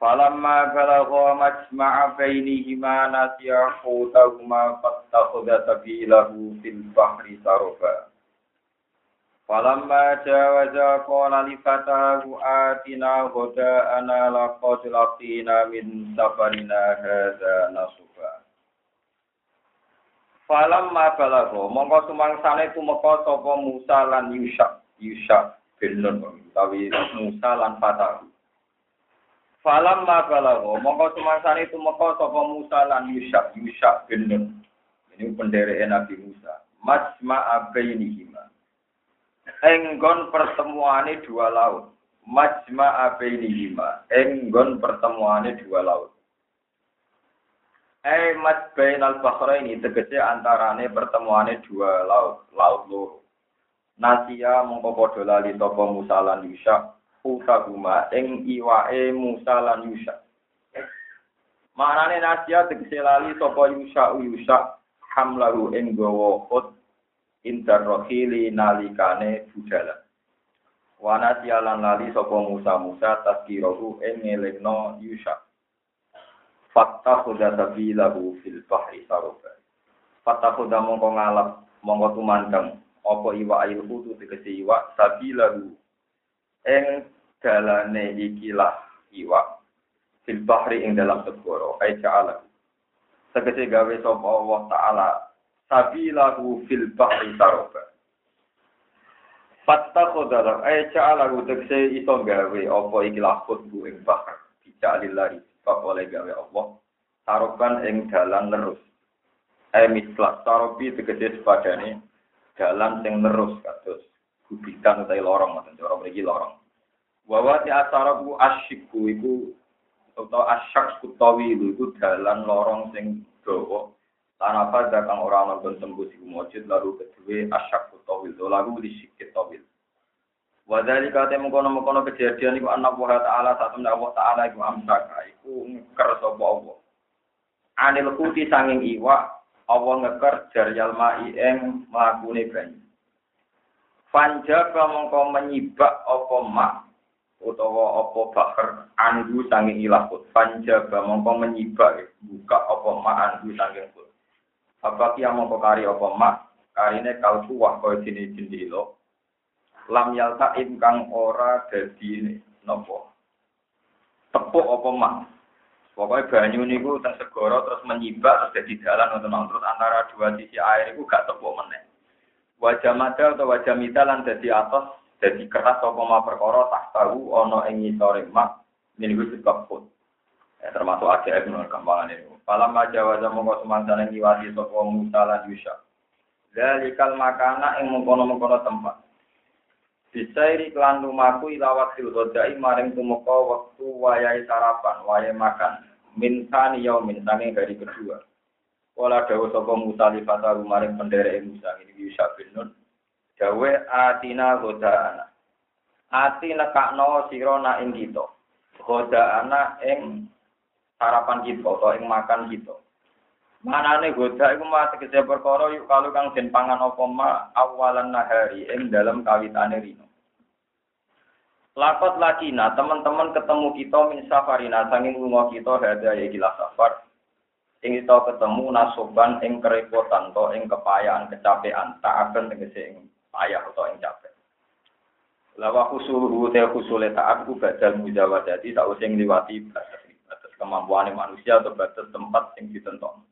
Falamma balagha majma'a bainihima nasiya hutahuma fattakhadha sabilahu fil bahri saroba. Falamma jawaza qala li fatahu atina ana laqad laqina min safarina hadza nasuba. Falamma balagha mongko sumangsane tumeka sapa Musa lan Yusha Yusha bin Nun utawi Musa lan Fatahu Falam ma balago, mongko sumangsane tumeka sapa Musa lan Yusha, Yusha bin Nun. Ini pendereke Nabi Musa. Majma abainihima. Enggon pertemuane dua laut. Majma abainihima. Enggon pertemuane dua laut. Eh mat bainal ini tegese antarane pertemuane dua laut, laut loro. Nasia mongko padha lali sapa Musa lan Yusha utaguma ing iwae Musa lan Yusha. Manane nasia tegese lali sapa Yusha Yusha hamlahu ing gawa ut intar rohili nalikane budala. Wana sialan lali sapa Musa Musa taskirohu ing ngelingno Yusha. Fatta khuda sabilahu fil bahri saroba. Fatta khuda mongko ngalap mongko tumandang apa iwa ail kutu tegese iwa sabilahu ing dalane ikilah iwak. Fil bahri ing dalam segoro. Ai ta'ala tegese gawe sapa Allah taala sabilahu fil bahri saroba. Fatta khodalah ai ta'ala tegese iso gawe apa ikilah khutbu ing bahar. Bijalillahi sebab oleh gawe Allah. Saroban ing dalan terus ai mislah sarobi tegese sepadane dalan sing terus kados gubitan utawi lorong ngoten cara mriki lorong. Wawa ti asarabu asyiku iku atau asyak kutawi iku dalan lorong sing dawa. Tanapa kang ora ana tembus iku mujud lalu kedue asyak kutawi lalu disikit tawil Wadali kate mengkono-mengkono kejadian iku anak wa ta'ala satu Allah ta'ala iku amsaka iku ngeker sapa Allah. Anil kuti sanging iwa Allah ngeker jaryal mai ing mlakune banyu Panja mongko menyibak apa mak utawa apa bakar andu sanging ilahut panjaba mongko menyibak buka apa ma andu sanging put apa kia mongko kari apa ma karine kal suwah kaya jenis jendelo lam yalta kang ora dadi nopo? Tepuk apa ma pokoknya banyu niku teng segara terus menyibak terus jadi dalan untuk terus antara dua sisi air itu gak tepuk meneh wajah mada atau wajah mita lan dadi atas jadi keras apa ma perkara tak tahu ono ing ngisore mak niku disebut ya, termasuk aja ibnu kampangan ini. Falam aja wajah mongko semangsane ngiwati sapa Musa lan Yusha. Dalikal makana ing mengkono-mengkono tempat. Bisairi klan lumaku ilawat silgodai maring tumeka waktu wayai sarapan, wayai makan. Mintani yaumin sange dari kedua. Wala dawa sapa Musa li fataru maring penderek Musa ini Yusha bin Nun. Dawe atina godana. Ati nekakno sira na ing kita. Godana ing sarapan kita atau ing makan kita. Manane goda iku mah tegese perkara yuk kalau kang den pangan apa ma awalan nahari ing dalam kawitane rino. Lakot lakina, teman-teman ketemu kita min safarina, sanging lunga kita hada ya gila safar. Ing kita ketemu nasoban ing kerepotan to ing kepayaan kecapean, tak akan tegese ing payah atau yang capek. Lawa khusuluhu te khusule taat ku badal jadi tak usah ngliwati batas batas kemampuan manusia atau batas tempat yang ditentukan.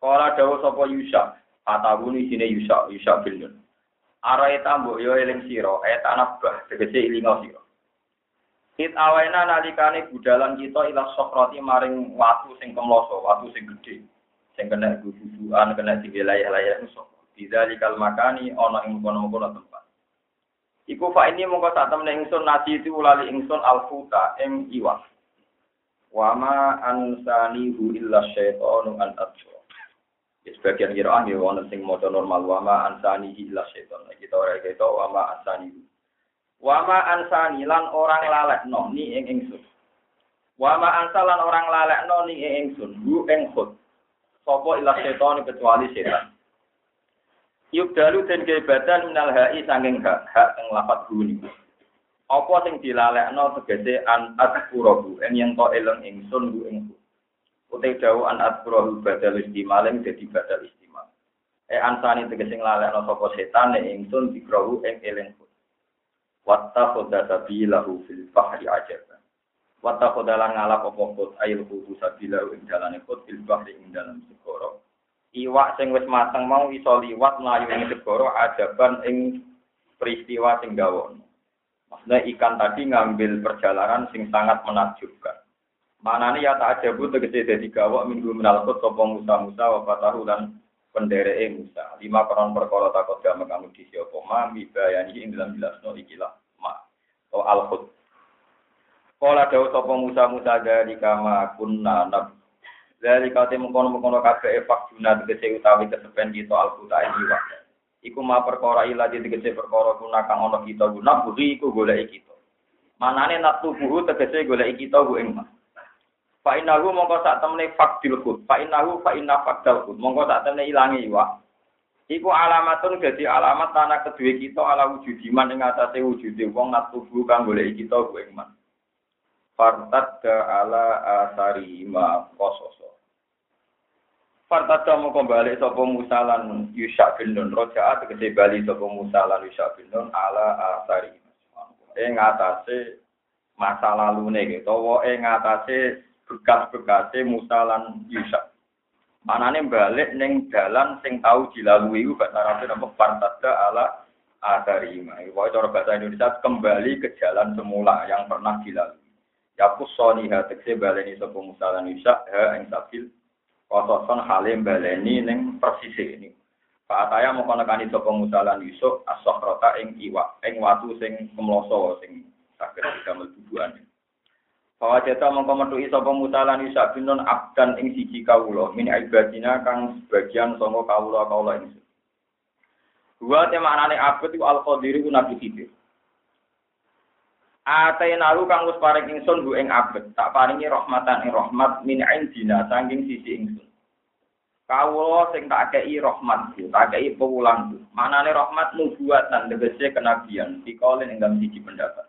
Kala dawa sapa Yusha, atawuni sine Yusha, Yusha bin Nun. Eta mbok yo eling sira, eta nabah tegese ilinga sira. It awena nalikane budalan kita ila sokrati maring watu sing kemloso, watu sing gedhe. Sing kena gugusan, kena sing layah-layah sok. Bidalikal makani ana ing kono-kono tempat. Iku fa ini mongko sak temne ingsun nasi itu ulali ingsun alfuta ing iwak. Wa ma ansanihu illa syaitanu an atsu. Ya, sebagian kira ya wonten sing maca normal wa ma ansanihi illa syaitan. Kita ora kita wa ma ansanihu. Wa ma ansani lan orang lalekno ni ing ingsun. Wa ma ansalan orang lalekno ni ing ingsun. Hu ing khut. Sopo illa syaitan kecuali setan. Yuk dalu den badan minal hai sanging hak hak ing lapat guni. Apa sing dilalekno tegese an atqurabu en yang to eleng ingsun bu ing Utai jauh an atqurabu badal istimaling dadi badal istimal. E ansani tegese nglalekno sapa setan nek ingsun dikrawu ing eleng Watta khoda sabilahu fil bahri ajaban. Watta khoda lan ngalap apa khot ayil khudu sabilahu ing dalane khot fil bahri ing dalam segoro iwak sing wis mateng mau iso liwat mlayu ing segara adaban ing peristiwa sing gawon. Maksudnya ikan tadi ngambil perjalanan sing sangat menakjubkan. Mana nih ya tak aja bu tegese dadi gawok minggu menalkut sopo Musa Musa wa fatahu dan penderee Musa. Lima koron perkara takut gak kamu di siopo ma mibayani ing dalam jelas no ikilah ma. O al khut. Kala dawuh sapa Musa Musa dari kama kunna nab dari kau temu kono kono kafe efak juna tegese utawi kesepen kita alkuta ini wa. Iku ma perkara ila tegese perkara guna kang ono kita guna budi iku golek kita. Manane nak tubuh tegese golek kita bu ing. Fa inahu mongko sak temene fakdil khut. Fa inahu fa inna fakdal khut. Mongko sak temene ilangi iwa. Iku alamatun jadi alamat tanah kedua kita ala wujud iman ing atase wujude wong nak tubuh kang golek kita ing mas. Fartad ala asari ma kososo. Fartada mau kembali sopo Musa lan Yusha bin Nun roja tegese bali sopo Musa lan Yusha bin Nun ala asari. Ing atase masa lalu nih gitu, ing atase bekas-bekase Musa lan Yusha. Manane balik neng dalan sing tau dilalui bahasa Arab apa fartada ala asari. Wae cara bahasa Indonesia kembali ke jalan semula yang pernah dilalui. Ya pusoni ha tegese baleni sopo Musa lan Yusha ha ing sabil Kososon halim baleni neng persis ini. Pak Ataya mau konekani sapa Musa lan Yusuf as-sakhrata ing iwa, ing watu sing kemloso sing saged damel tubuhan. Bahwa jeta mongko metuki sapa Musa lan Yusuf bin abdan ing siji kawula min ibadina kang sebagian sanga kawula-kawula ing Dua tema anane abad iku al-qadiri ku Nabi Khidir. Atainaru kang wis paring ingsun bu ing abet, tak paringi rahmatan ing rahmat min indina saking sisi ingsun. Kawula sing tak kei rahmat, tak kei pewulang. Manane rahmat nubuatan tegese kenabian, dikolin ing siji pendapat.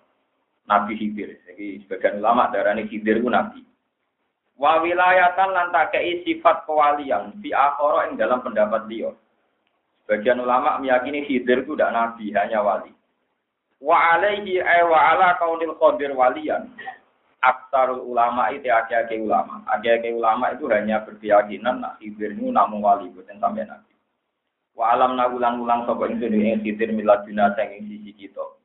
Nabi Khidir, iki sebagian ulama darani Khidir ku nabi. Wa wilayatan lan tak kei sifat kewalian fi akhara ing dalam pendapat dia. Sebagian ulama meyakini Khidir itu tidak nabi, hanya wali. Wa alaihi ay wa ala kaunil qadir waliyan aksarul ulama itu ake-ake ulama. Ake-ake ulama itu hanya berkeyakinan nak khidir itu namun wali bukan sampai nabi. Wa alam nagulang-ulang sapa ingsun ing khidir miladuna sing sisi kita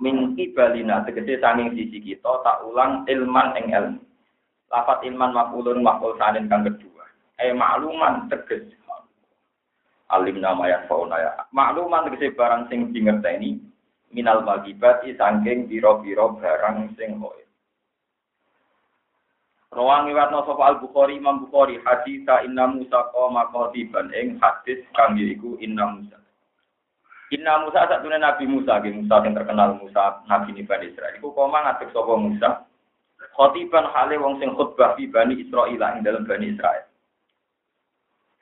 min balina tegese sanging sisi kita tak ulang ilman ing ilmu. Lafat ilman mafulun maful sanin kang kedua. Eh makluman teges. Alim nama ya fauna ya. Makluman tegese barang sing dingerteni minal magibati sangking biro-biro barang sing hoir. Rawang iwatno sapa Al Bukhari Imam Bukhari hadis inna Musa qoma qatiban ing hadis kang iku inna Musa. Inna Musa satune Nabi Musa, nggih Musa yang terkenal Musa Nabi ni Bani Israil. Iku koma ngadeg sapa Musa. Khatiban hale wong sing khutbah fi Bani Israil ing dalam Bani Israil.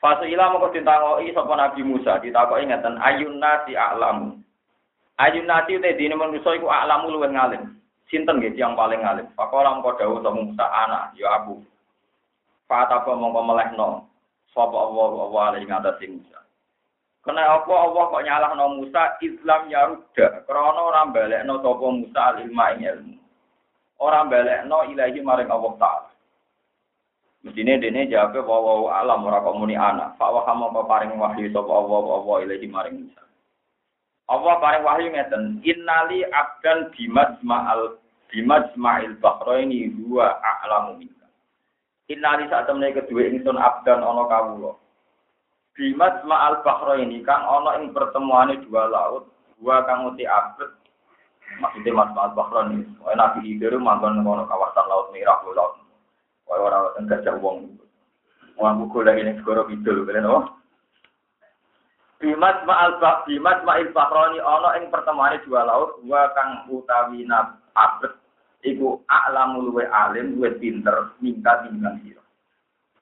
Fase ila moko ditangoki sapa Nabi Musa, ditakoki ngeten ayun nasi a'lamu. Ayun nasi te dini manusia iku alamu luwih ngalim. Sinten nggih yang paling ngalim. Pakola mengko dawuh sapa Musa anak ya aku. Fatapa mongko melehno sapa Allah Allah alaihi ngatasi Musa. Kena apa Allah kok nyalahno Musa Islam ya ruda krana ora balekno sapa Musa ilmu ing ilmu. Ora balekno ilahi maring Allah taala. Mestine dene jawabe wa alam ora kok muni anak. Pak wa apa paring wahyu sapa Allah Allah ilahi maring Musa. Allah paling wahyu ngeten, innali abdan bimajma'al bimajma'il bahraini huwa a'lamu minka. Innali saat temne kedua ingsun abdan ana kawula. Bimajma'al bahraini kang ana ing pertemuane dua laut, dua kang uti abet Maksudnya Mas Mas Bahron ini, Nabi Hidir mantan ngono kawasan laut merah, laut. Wah orang orang gajah wong. Wong buku lagi ning segoro kidul, kalian oh. Bimas ma'al bak bimas ma'il bahroni ana ing pertemuan dua laut dua kang utawi nab abet iku a'lamu luwe alim luwe pinter minta timbang.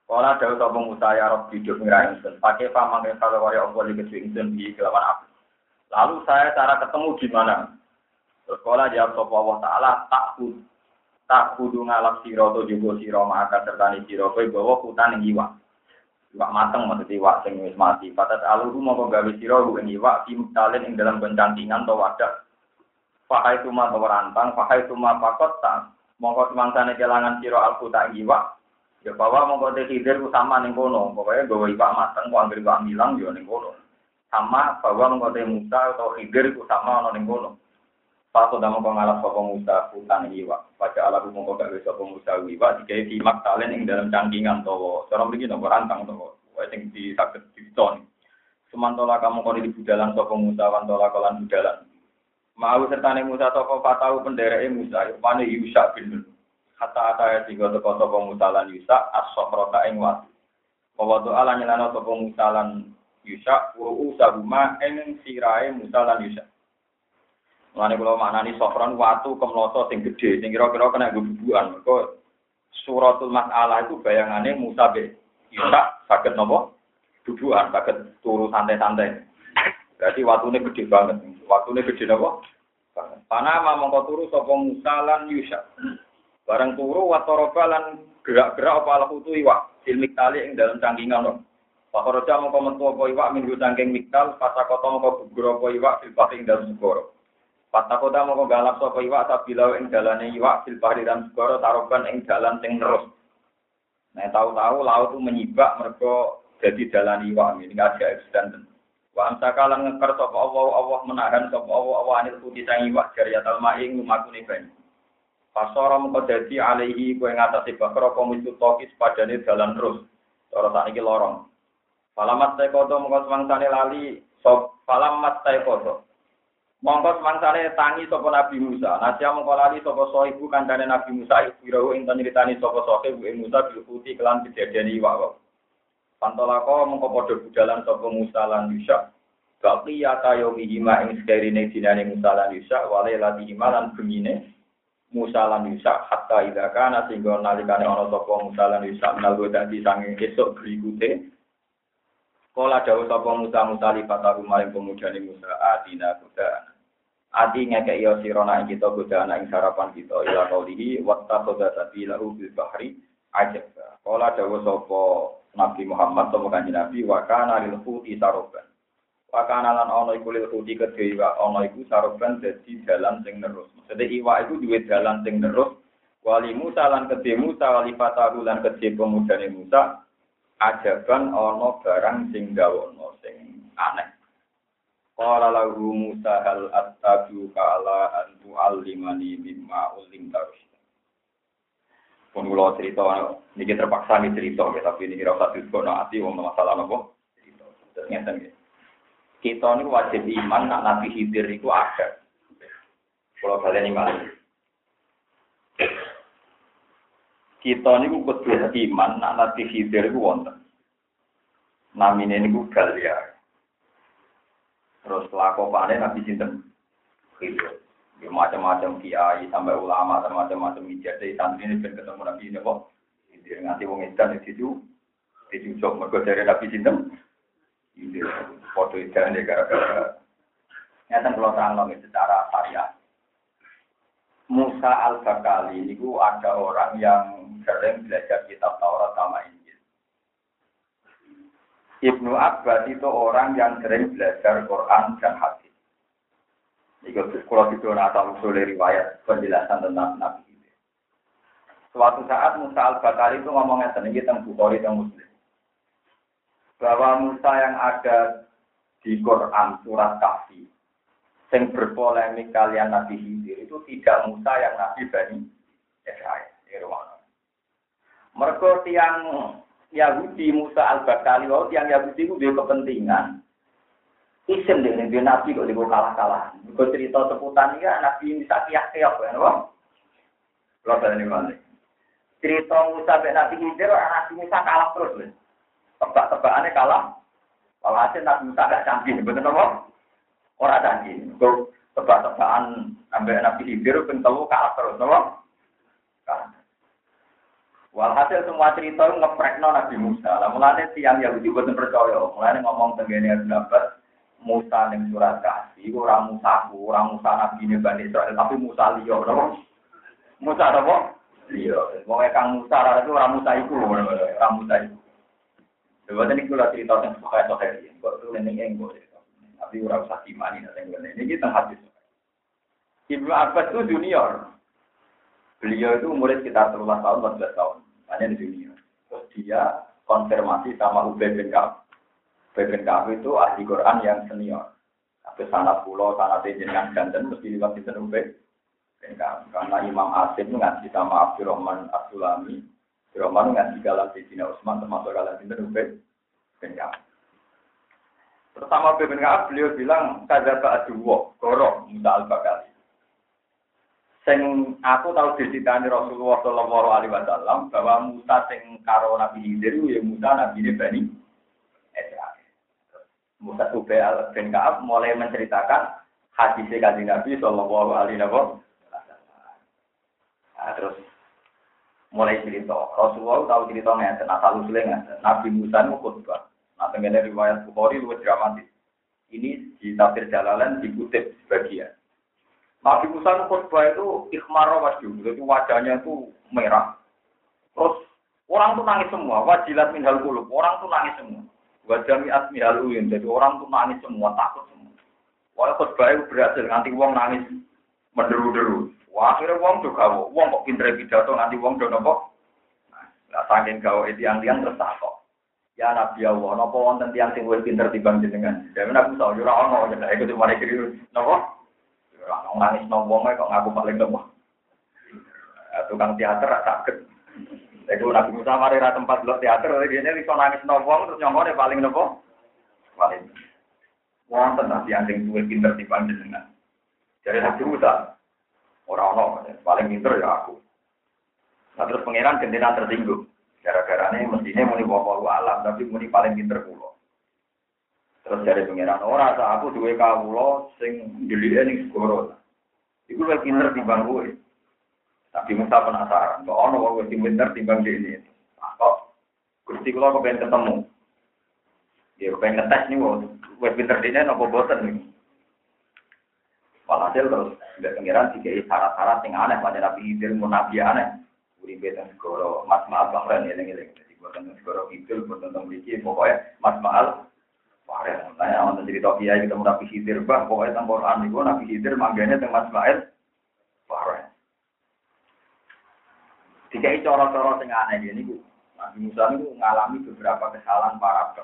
Kala dawuh sapa Musa ya Rabb hidup ngira ingsun. Pakai pamang kalau kaya apa iki ingsun di kelawan apa. Lalu saya cara ketemu gimana? Terus jawab sapa Allah taala tak tak kudu ngalap sira to juga sira maka sertani sira kowe bawa hutan ing iwak. Mateng maksud iwak sing wis mati. Patat aluru mongko gawe sira ing iwak fi mutalen ing dalam bencantingan to wadah. Fahai tuma to rantang, fahai tuma pakot ta. Mongko semangsane kelangan sira alku tak iwak. Ya bahwa mongko te hidir ku sama ning kono. Pokoke gawe iwak mateng kok anggere iwak milang yo ning kono. Sama bahwa mongko te Musa atau hidir ku sama ana ning kono. Pato damo sapa Musa hutan iwak. Pada ala ku mongko gawe sapa Musa iwak digawe di maktalen ing dalam cangkingan towo. Cara mriki nopo rantang towo. Wae sing di diton. Semantola kamu kono di budalan sapa Musa wantola kolan budalan. Mau sertane Musa toko patau pendereke Musa rupane Yusa bin Nun. Kata ata tiga toko sapa Musa lan Yusa as-sofrota ing watu. Bahwa doa lan nyelana sapa Musa lan Yusa wa usahuma ing sirae Musa lan Yusa. Mulane kula maknani sofron watu kemloso sing gedhe sing kira-kira kena bubuan. Mergo suratul masalah itu bayangannya Musa be Yusa saged napa? Bubuan saged turu santai-santai. Berarti watune gede banget. Watune gede napa? Panama mongko turu sapa Musa lan. Barang turu watoroba lan gerak-gerak apa lakutu iwak. Ilmik tali ing dalam cangkingan no. Pakoroja mongko metu apa iwak minggu cangking miktal, pasakota mongko gugur apa iwak fil ing dalam segoro. Patakoda mau galap sapa iwak sabilau ing dalane iwak fil bahri dan segara taroban ing dalan sing terus. Nah tahu-tahu laut itu menyibak mereka jadi dalan iwak ini ada eksisten. Wa amsaka lan ngeker sapa Allah Allah menahan sapa Allah Allah anil putih sang iwak jariyatal ma'ing lumakune banyu. Pasora mengko dadi alaihi kowe ngatasi bakar apa misu tokis padane dalan terus. Cara sakniki lorong. Falamat tekoto mengko semangsane lali sop falamat tekoto. Mongko semangsane tangi sapa Nabi Musa. Nasya mongko lali sapa sohibu kancane Nabi Musa iku ing nyritani sapa sohibu ing Musa bil putih kelan kejadian iwak. Pantolako mongko padha budalan sapa Musa lan Yusa. Baqi ya tayomi hima ing sekerine dinane Musa lan Yusa wale lati hima lan bengine Musa lan Yusa hatta ida kana sehingga nalikane ana sapa Musa lan Yusa menalgo dadi sange esuk berikute Kala dawuh sapa Musa Musa lipataku maring pemudane Musa adina kuda. Adi ngekek yo sirona ing kita kuda ing sarapan kita ila kaulihi watta khoda sabilahu bil bahri ajab. Kala dawuh sapa Nabi Muhammad sapa kanjeng Nabi wa kana lil khuti saroban. Wa kana lan ana iku lil khuti kedhe iwak ana iku saroban dadi dalan sing terus. Maksudnya iwak iku duwe dalan sing terus. Wali Musa lan kedhe Musa wali fatahu lan kedhe pemudane Musa ajaban ana barang sing gawono sing aneh. Qala lahu Musa hal attabu kala antu alimani mimma ulim tarus. Pun kula cerita niki terpaksa nih cerita tapi ini kira usah diskono ati wong masalah apa cerita. Ngeten Kita ini wajib iman nak Nabi Khidir itu ada. Kalau kalian iman. kita ini kudu iman nak Nabi Khidir itu wonten. Namine niku Galia. Terus lakopane Nabi sinten? Khidir. Ya macam-macam kiai sampai ulama sampai macam-macam ijazah santri ini ben ketemu Nabi ini kok. Khidir nganti wong edan itu dicucuk mergo dari Nabi sinten? Foto edan ya gara-gara Nyata kalau terang secara syariat. Musa al-Bakali itu ada orang yang sering belajar kitab Taurat sama Injil. Ibnu Abbas itu orang yang sering belajar Quran dan hadis. Itu kalau itu asal usul riwayat penjelasan tentang Nabi. Suatu saat Musa al-Bakali itu ngomongnya sendiri tentang Bukhari dan Muslim. Bahwa Musa yang ada di Quran surat Kahfi yang berpolemik kalian Nabi Hidir itu tidak Musa yang Nabi Bani Israel. Mereka tiang Yahudi Musa al-Bakali, oh tiang Yahudi itu dia kepentingan Isim deh nih nabi kok dibawa kalah-kalah. Gue cerita seputar ini nabi bisa kiyak-kiyak ya, apa? Kalau ini balik. Cerita Musa ben Nabi Khidir, Nabi Musa kalah terus. Lho. Tebak-tebakannya kalah. Kalau hasil Nabi Musa gak canggih, betul apa? Orang canggih. Kau tebak-tebakan sampai Nabi Khidir, ben kalah terus, apa? Walhasil semua cerita itu ngeprekno Nabi Musa. Lah mulane tiang Yahudi boten percaya. Mulane ngomong tengene dapat Musa ning surat kasih ora Musa ora Musa Nabi Bani Israel tapi Musa liya, Musa apa? Iya, wong kang Musa itu ora Musa iku, ora Musa iku. Coba tadi kula cerita tentang sokai sokai ini, kok itu neneng enggo Tapi ora usah dimani nek ngene. Ini kita hadis. Ibnu Abbas itu junior. Beliau itu umurnya sekitar 13 tahun, 14 tahun. Hanya di junior. Terus dia konfirmasi sama Ubay bin Ka'ab. Ubay bin Ka'ab itu ahli Quran yang senior. Tapi sanat pulau, sanat jenengan dan mesti liwat di Ubay karena Imam Asim ngaji sama Abdurrahman Abdulami, Abdurrahman ngaji galang Sayyidina Utsman termasuk galang Sinten Ubay bin Ka'ab. Pertama bin Ka'ab beliau bilang kada ba'duwa, goro Musa al-Bakali. Sing aku tahu diceritani Rasulullah Shallallahu Alaihi Wasallam bahwa Musa sing karo Nabi Khidir ya Musa Nabi Bani. Musa Ubay bin Ka'ab mulai menceritakan hadisnya kaji Nabi Shallallahu Alaihi Wasallam Nah, terus mulai cerita. Rasulullah tahu cerita ngeten, asal usulnya ngeten. Nabi Musa itu khutbah. Nah, tenggene riwayat Bukhari luwih dramatis. Ini di tafsir Jalalan dikutip sebagian. Nabi Musa itu khutbah itu ikhmar wajah, jadi wajahnya itu merah. Terus orang tuh nangis semua, wajilat minhal kulub, orang tuh nangis semua. Wajah mi'at minhal uyun, jadi orang tuh nangis semua, takut semua. Wah khutbah itu berhasil, nanti uang nangis menderu-deru. Wah, akhirnya wong juga wong kok pinter pidato nanti wong do nopo. Lah saking gawe tiang-tiang terus takok. Ya Nabi Allah, nopo wonten tiang sing luwih pinter timbang jenengan. Dewe aku tau yo ora ono ya iku cuma kiri nopo. Ora ono nangis nopo wong kok ngaku paling nopo. Tukang teater ra saged. Iku Nabi Musa mari ra tempat lo teater, dia iso nangis nopo terus nyongone paling nopo. Paling. Wonten tiang sing luwih pinter timbang jenengan. Jadi Nabi Musa, Orang orang paling pinter ya aku. Nah terus pangeran gentenan tersinggung. Gara-gara ini mestinya muni bawa alam, tapi muni paling pinter pulau. Terus dari pangeran orang saat aku dua kawulo sing dilihat nih segoro. Iku lebih pinter timbang gue. Tapi Musa penasaran, kok ono wong sing pinter di ini. Kok Gusti kula kepengen ketemu. Ya kepengen ngetes nih wong wis pinter dene napa boten nih. Walhasil terus tidak pengiran tiga syarat-syarat yang aneh pada Nabi Hidir mau Nabi aneh. Uribe dan segoro mas maal bahran ya yang ini. Jadi buat tentang segoro Hidir, buat tentang Biki, pokoknya mas maal bahran. Tanya orang cerita kiai kita Nabi Hidir bah, pokoknya tentang Quran itu Nabi Hidir mangganya tentang mas maal bahran. Tiga coro-coro yang aneh ini bu. Nabi Musa itu mengalami beberapa kesalahan para.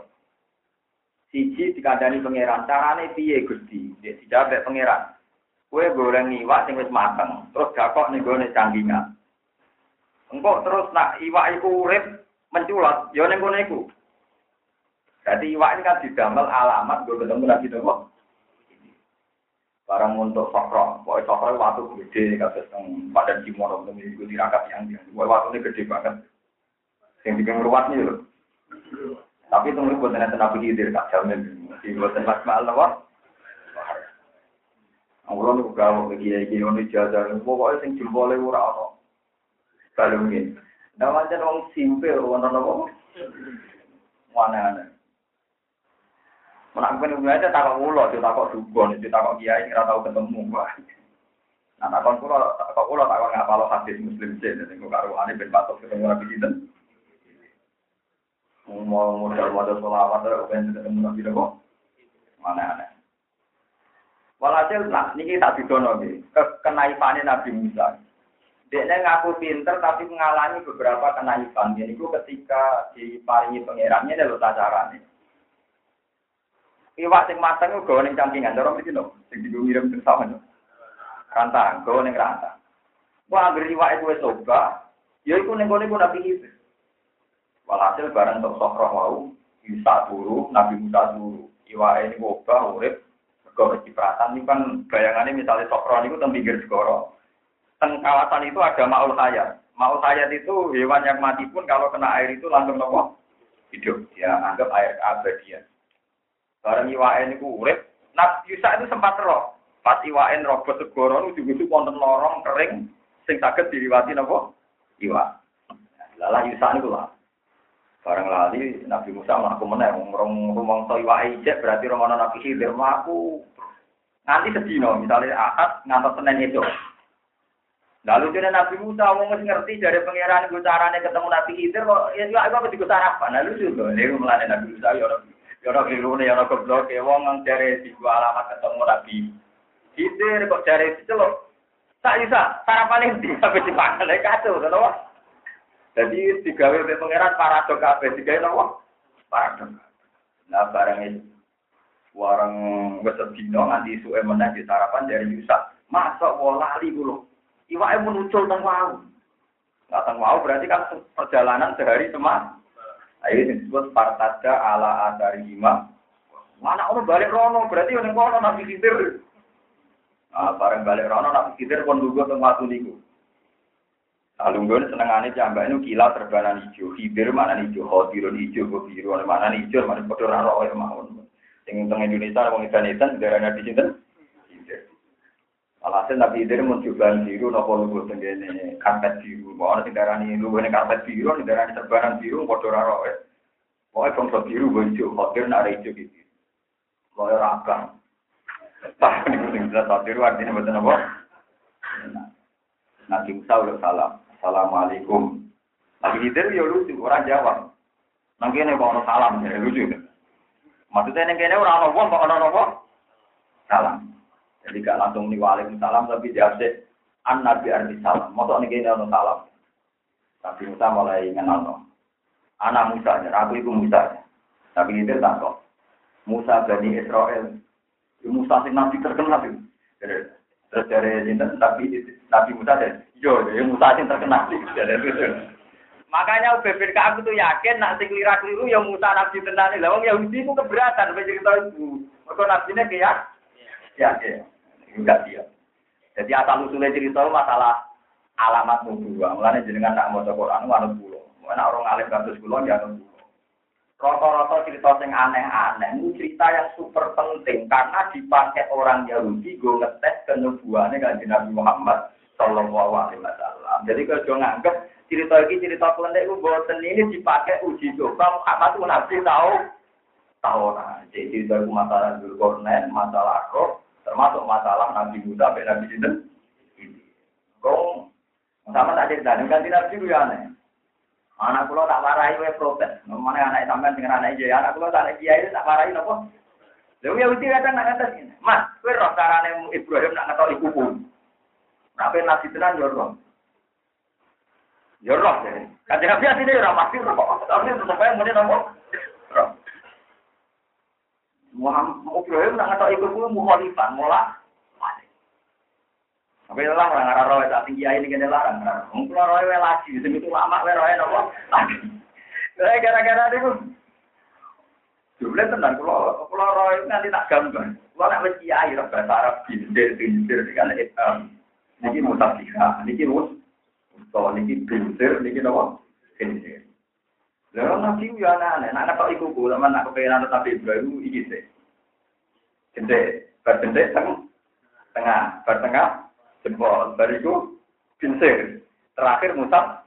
Siji dikandani pangeran, carane piye Gusti? Dia dijawab pangeran. Kue goreng iwak sing wis mateng, terus gakok nih gue canggingan. Engkau terus nak iwak iku urip menculat, yo ning kono iku. Jadi iwak ini kan didamel alamat gue ketemu lagi dong. Barang untuk sokro, pokoknya sokro waktu gede kasus yang badan untuk mengikuti tirakat yang dia. Waktu ini gede banget. Yang bikin ruwat nih loh. Tapi itu buat tenaga nabi hidir tak jamin. Masih buat tenaga malam Mula niku gawe iki iki ono jajar pokoke sing jempole ora ono. Kalunge. Nah pancen wong simpel ono nopo? Mana-mana. Menak ben aja takok kula, ditakok dukun, ditakok kiai ora tau ketemu wae. Nah, takon kula, takok kula takon ngapalo hadis muslim sih, nek karo ane ben patok ketemu Nabi sinten. Mau modal-modal selawat, ben ketemu Nabi kok. Mana-mana. Walhasil nah niki tak didono nggih. Kenaifane Nabi Musa. Dia ngaku pinter tapi mengalami beberapa kenaifan. Itu ketika diparingi pangerannya lho carane. Iwak sing mateng ku gawe ning cangkingan, cara mesti no. Sing digo ngirim tersawan. Rantang, gawe ning rantang. Wah, anggere iwak itu wis coba, ya iku ning ku Nabi Isa. Walhasil barang untuk sokroh wau, bisa turu, Nabi Musa turu. Iwa ini obah urip mergo cipratan ini kan bayangannya misalnya sokron itu teng pinggir segoro. Teng kawasan itu ada maul hayat. Maul hayat itu hewan yang mati pun kalau kena air itu langsung nopo hidup. Ya anggap air abadian. Barang Iwa ini urip. Nah Yusa itu sempat roh. Pas Iwa ini robot segoro itu juga wonten lorong kering sing saged diliwati nopo Iwa. Lalah Yusa itu lah. Barang lali Nabi Musa mlaku meneh rong rumangsa iwake ijek berarti romono Nabi Khidir mlaku nganti sedina misalnya akad ngantos Senin itu. Lalu dia Nabi Musa mau ngerti dari pangeran gue carane ketemu Nabi Khidir kok ya juga apa digo sarapan. Lalu juga nek mulane Nabi Musa ya ora ya ora klirune ya ora goblok e wong nang jare digo alamat ketemu Nabi Khidir kok jare diceluk. Tak bisa sarapan ini sampai dipanggil kacau, kenapa? Jadi digawe oleh pangeran paradok kabeh digawe napa? Paradok. Nah barang itu warang wis dino nganti suwe meneh di sarapan dari Yusa. Masa wala lali kulo. Iwake muncul teng wau. Nah, teng wau berarti kan perjalanan sehari semua. Ayo disebut partada ala adarima. Mana orang balik rono berarti yang kono nabi kitir. Ah bareng balik rono nabi kitir pun lugu teng watu. Alunggon senengane jambak itu kilat terbanan hijau, hibir mana hijau, khotirun hijau, biru, mana hijau, mana bodoh raro oleh mawon. Sing teng Indonesia wong edan edan darahnya di sinten? Alhasil Nabi Idris mau coba biru, nopo lugu tenggene karpet biru. Mau ada darahnya lugu ini karpet biru, darahnya terbanan biru, bodoh raro oleh. Pokoknya bangsa biru, hijau, khotir, ada hijau gitu. Pokoknya rakam. Tapi ini jelas khotir artinya betul apa? Nabi Musa udah salam. Assalamualaikum. Nabi Khidir ya lucu, orang jawab. Kene kok ono salam, ya lucu. Maksudnya nang kene ora ono wong kok ono apa? Salam. Jadi gak langsung nih salam tapi sih an nabi arti salam. Mosok nang kene ono salam. Nabi Musa mulai ngenalno. Anak Musa, aku iku Musa. Nabi Khidir tak. Musa Bani Israel. Musa sing nabi terkenal itu. Terus dari Nabi Nabi Musa deh, yo, ya Musa yang terkenal Makanya BPK aku tuh yakin nak sing keliru ya Musa Nabi tenan lah wong Yahudi ku keberatan sampai cerita itu. Mergo nabine kayak ya ya enggak dia. Jadi asal usulnya cerita masalah alamat nubuah. Mulane jenengan tak maca Quran manut kula. Mana orang alim kados kula ya nunggu. Rata-rata cerita sing aneh-aneh, ini cerita yang super penting karena dipakai orang Yahudi gue ngetes kenubuannya kan Nabi Muhammad Sallallahu Alaihi Wasallam. Jadi kalau nganggep cerita ini cerita kelendek gue boten ini dipakai uji coba Muhammad tuh nabi tahu tahu nah. Jadi cerita masalah Zulkarnain, masalah roh, termasuk masalah Nabi Musa, Nabi Sinten. Kau sama tak cerita, kan tidak ya aneh. Anak kula tak warai kowe protes. Mana anak sampean dengan anak iya, anak kula tak kiai tak warai napa? Lha ya uti kadang nak ngates Mas, kowe roh carane Ibrahim nak ngetok iku pun. Nak nabi tenan yo roh. Yo roh ya. Kan nabi asine ora pasti roh. Tapi tetep ae muni napa? Roh. Muhammad Ibrahim nak ngetok iku pun mukhalifan, mulai tapi lah orang arah roh tak tinggi ini kena larang. Mungkin roh roh lagi, demi itu lama roh roh nopo. Gara-gara itu. Jumlah tenang, kalau roh itu nanti tak gambar. Kalau nak mesti air bahasa Arab bintir bintir dengan hitam. Niki mutafiha, niki mus. So niki bintir, niki nopo. Bintir. Lalu nabi ya aneh, nak nak iku ku, sama nak kepengen tapi Ibrahim iki sih. Gede, bergede tengah, bertengah, jempol. Bariku pinsir. Terakhir Musa.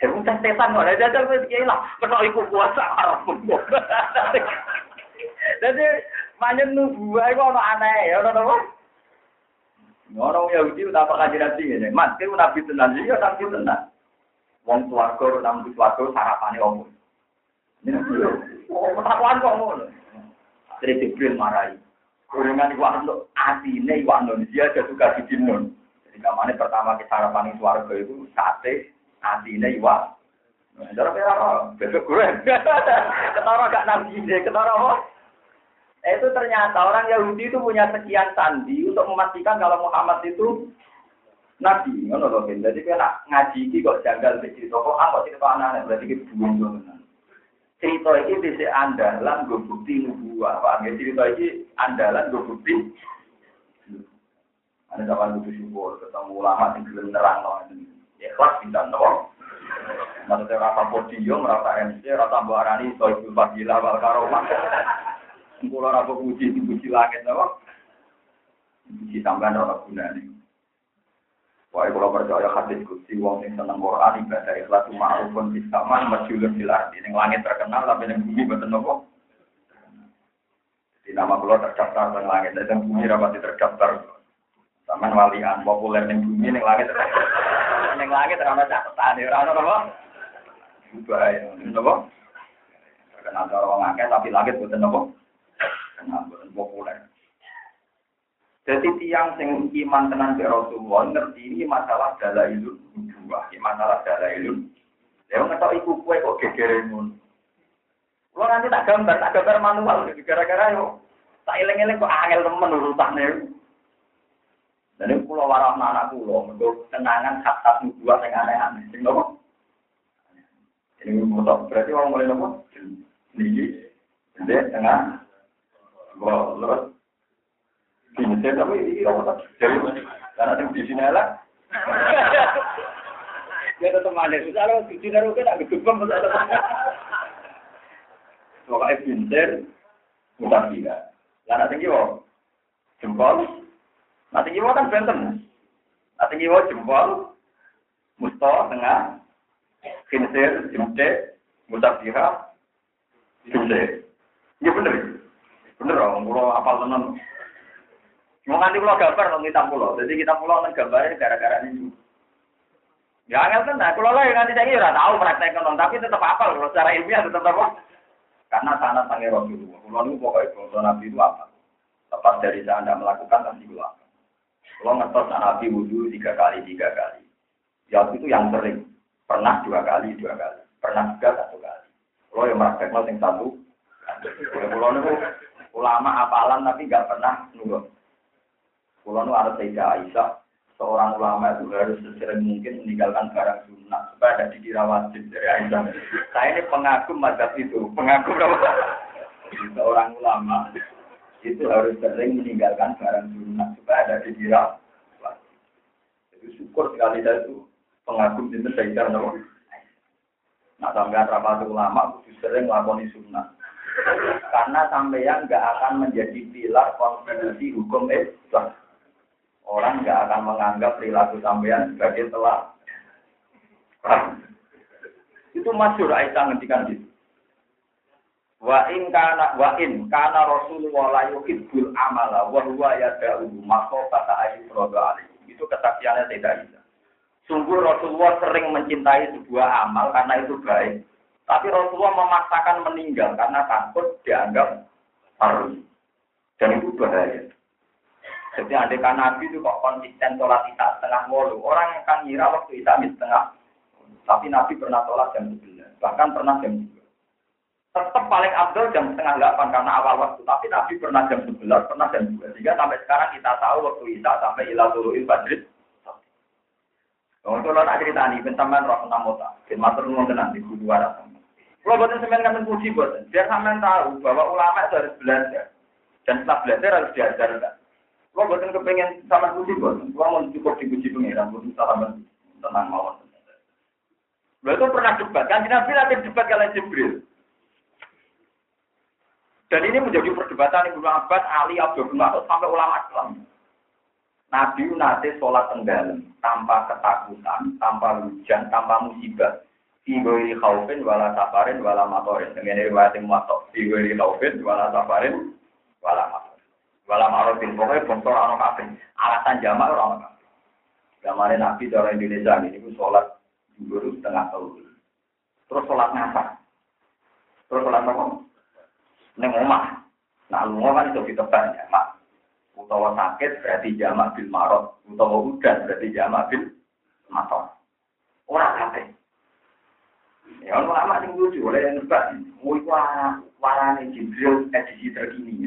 Ya Musa setan kok. Ada jajal wis kiai lah. Kena iku arep Jadi manyen nubuah iku ono aneh ya apa? Ono Yahudi udah apa kajian nabi ini. Mas, kira nabi tenan, iya nabi tenan. Wong suwargo, sarapane omong. Ini oh, takuan kok ngono. Jadi Jibril marahi. Kurungan iwak untuk asine iwak Indonesia ada suka di Ketika mana pertama kita sarapan di suarga itu sate, nantinya iwak. Cara kira besok gue. Ketara gak nabi deh, ketara apa? Itu ternyata orang Yahudi itu punya sekian sandi untuk memastikan kalau Muhammad itu nabi. Ngono loh, Jadi kena ngaji iki kok janggal cerita kok apa cerita anak berarti kita buang cerita ini bisa andalan gue bukti nubuah. Pak, cerita ini andalan gue bukti. Ada zaman butuh syukur, ketemu ulama yang belum nerang. Ya kelas bisa nopo. Maksudnya rasa podium, rasa MC, rasa barani, soal fadilah, wal karomah. Kulo rasa puji, puji langit nopo. Puji tambahan orang gunanya. Wah, kalau percaya hadis kursi, wong sing seneng Quran ibadah ikhlas ma'rufun fis sama masyhurun fil ardi. Ning langit terkenal tapi ning bumi mboten nopo. Di nama kula terdaftar ning langit, dan bumi rapat terdaftar. Saman walian populer ning bumi ning langit. Ning langit ora ono catatan, ora ono apa? Bae, nopo? Terkenal orang akeh tapi langit mboten nopo. Kenal mboten populer. Jadi tiang sing iman tenan ke Rasulullah ngerti ini masalah dalailun dua, masalah dalailun. Ya ngetok iku kue kok gegere ngono. Kulo nanti tak gambar, tak gambar manual gara-gara yo tak eling-eling kok angel temen urutane. Dan ini pulau warah anak pulau, untuk kenangan hak nubuah yang aneh-aneh. Sing nopo? Ini motor, berarti orang mulai nopo? Ini, ini tengah. Wah, terus tapi ini apa Jadi, karena di sini lah. Dia tetap manis. Kalau di sini kan agak gebem. Pokoknya bintir, mutar tiga. Karena tinggi. Jempol. Nah tinggi wong kan benten. Nah tinggi wong jempol. Musto, tengah. Kinsir, jemde. Mutar tiga. Jemde. Iya bener. Bener, orang pulau apal tenan. Mau nganti pulau gambar dong kita pulau. Jadi kita pulau nang gambarnya gara-gara ini. Ya angel tenan. Pulau lah yang nanti saya kira tahu praktek nong, tapi tetap apa kalau secara ilmiah tetap apa? Karena sana sange Rasulullah. Pulau ini pokoknya kalau Nabi itu apa? Lepas dari saya anda melakukan pasti itu apa? Pulau ngetos Nabi wudhu tiga kali tiga kali. Ya itu yang sering. Pernah dua kali dua kali. Pernah juga satu kali. Pulau yang praktek yang satu. Pulau itu ulama apalan tapi nggak pernah nurut. Kalau nu ada Sayyidah Aisyah, seorang ulama itu harus sesering mungkin meninggalkan barang sunnah supaya ada dikira wajib dari Aisyah. Saya ini pengagum mazhab itu, pengagum? Seorang ulama itu harus sering meninggalkan barang sunnah supaya ada dikira. Itu syukur sekali saya itu pengagum itu Sayyidah Nabi. Nah sampai rapat ulama itu sering lakoni sunnah. Karena sampeyan nggak akan menjadi pilar konstitusi hukum Islam orang nggak akan menganggap perilaku sampean sebagai telah itu masyur Aisyah ngendikan gitu. Wa in kana wa in kana Rasulullah la yuhibbul amala wa huwa yad'u kata ayu alaihi. Itu kesaksiannya tidak bisa. Sungguh Rasulullah sering mencintai sebuah amal karena itu baik. Tapi Rasulullah memaksakan meninggal karena takut dianggap harus. Dan itu bahaya. Jadi ada Nabi itu kok konsisten sholat isya setengah wolu. Orang yang kan ngira waktu isya setengah. Tapi Nabi pernah sholat jam 11. Bahkan pernah jam 2. Tetap paling abdul jam setengah 8 karena awal waktu. Tapi Nabi pernah jam 11, pernah jam 2. Sehingga sampai sekarang kita tahu waktu isya sampai ilah tulu'il badrit. Untuk lo cerita nih, bentaman roh tentang mota. Bin matur nuwun tenan di kudu waras. Kalau buatin semen kan puji buat, biar sampean tahu bahwa ulama itu harus belajar. Dan setelah belajar harus diajarkan. Kalau buatan kepengen sama puji bos, kalau mau cukup dipuji pengiran, bukan salah tenang mawon. Lalu itu pernah debat, kan Nabi nanti debat kalian Jibril. Dan ini menjadi perdebatan Ibnu Abbas, Ali, Abdul Mas'ud sampai ulama Islam. Nabi nanti sholat tenggelam tanpa ketakutan, tanpa hujan, tanpa musibah. Figori khaufin wala safarin wala matorin. Dengan riwayat yang matok. Figori khaufin wala safarin wala matorin. Walam arofin, pokoknya bongkor anak kafe. Alasan jamak orang kafe. Zamannya Nabi cara Indonesia ini, itu sholat dulu setengah tahun. Terus sholat ngapa? Terus sholat apa? Neng omah. Nah, lu kan itu ditebak jamak. Utawa sakit berarti jamak bil marot. Utawa udan berarti jamak bil matot. Orang kafe. Ya, lama sing lucu, oleh yang nebak. Mau warane Jibril edisi terkini.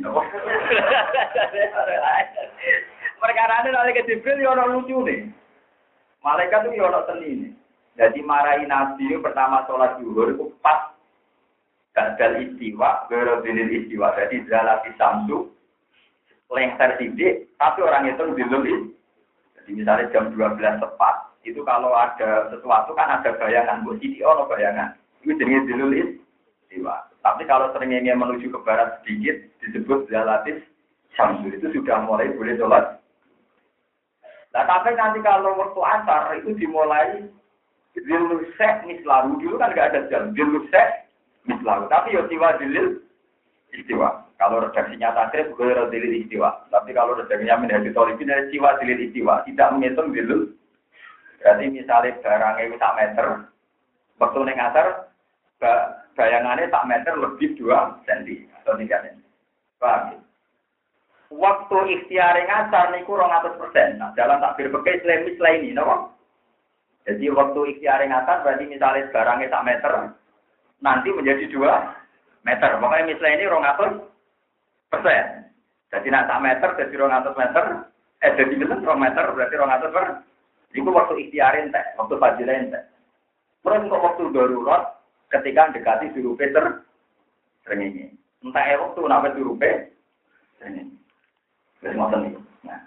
Perkara ini oleh ke Jibril ya lucu nih. Malaikat itu ya seni nih. Jadi marahi Nabi pertama sholat zuhur pas badal istiwa, berodilil istiwa. Jadi zalati samsu, lengser sidik, tapi orang itu dilul Jadi misalnya jam 12 tepat, itu kalau ada sesuatu kan ada bayangan, bu sidi ono bayangan. Itu jenis dilul istiwa. Tapi kalau seringnya menuju ke barat sedikit, disebut zalatis samsu. Itu sudah mulai boleh sholat. Nah tapi nanti kalau waktu asar itu dimulai dilusek mislalu dulu kan nggak ada jam dilusek mislalu. Tapi ya siwa dilil istiwa. Kalau redaksinya tasrif, gue dilil istiwa. Tapi kalau redaksinya menjadi tolibi dari siwa dilil istiwa. Tidak menghitung dilil. Berarti misalnya barangnya itu tak meter, waktu neng asar, bayangannya tak meter lebih 2 cm atau 3 cm. Paham ya? Waktu ikhtiar ngasar niku 200%. Nah, dalam takbir pakai selain selain ini, no? Jadi waktu ikhtiar ngasar berarti misalnya barangnya tak meter, nanti menjadi 2 meter. Makanya misalnya ini 200 persen. Jadi nak tak meter jadi 200 meter, eh jadi betul 2 meter berarti 200 per. Itu waktu ikhtiarin teh, waktu fajilain teh. Terus untuk waktu darurat, ketika dekati suruh Peter sering Entah ya waktu kenapa suruh sering Wis ngoten iki. Nah.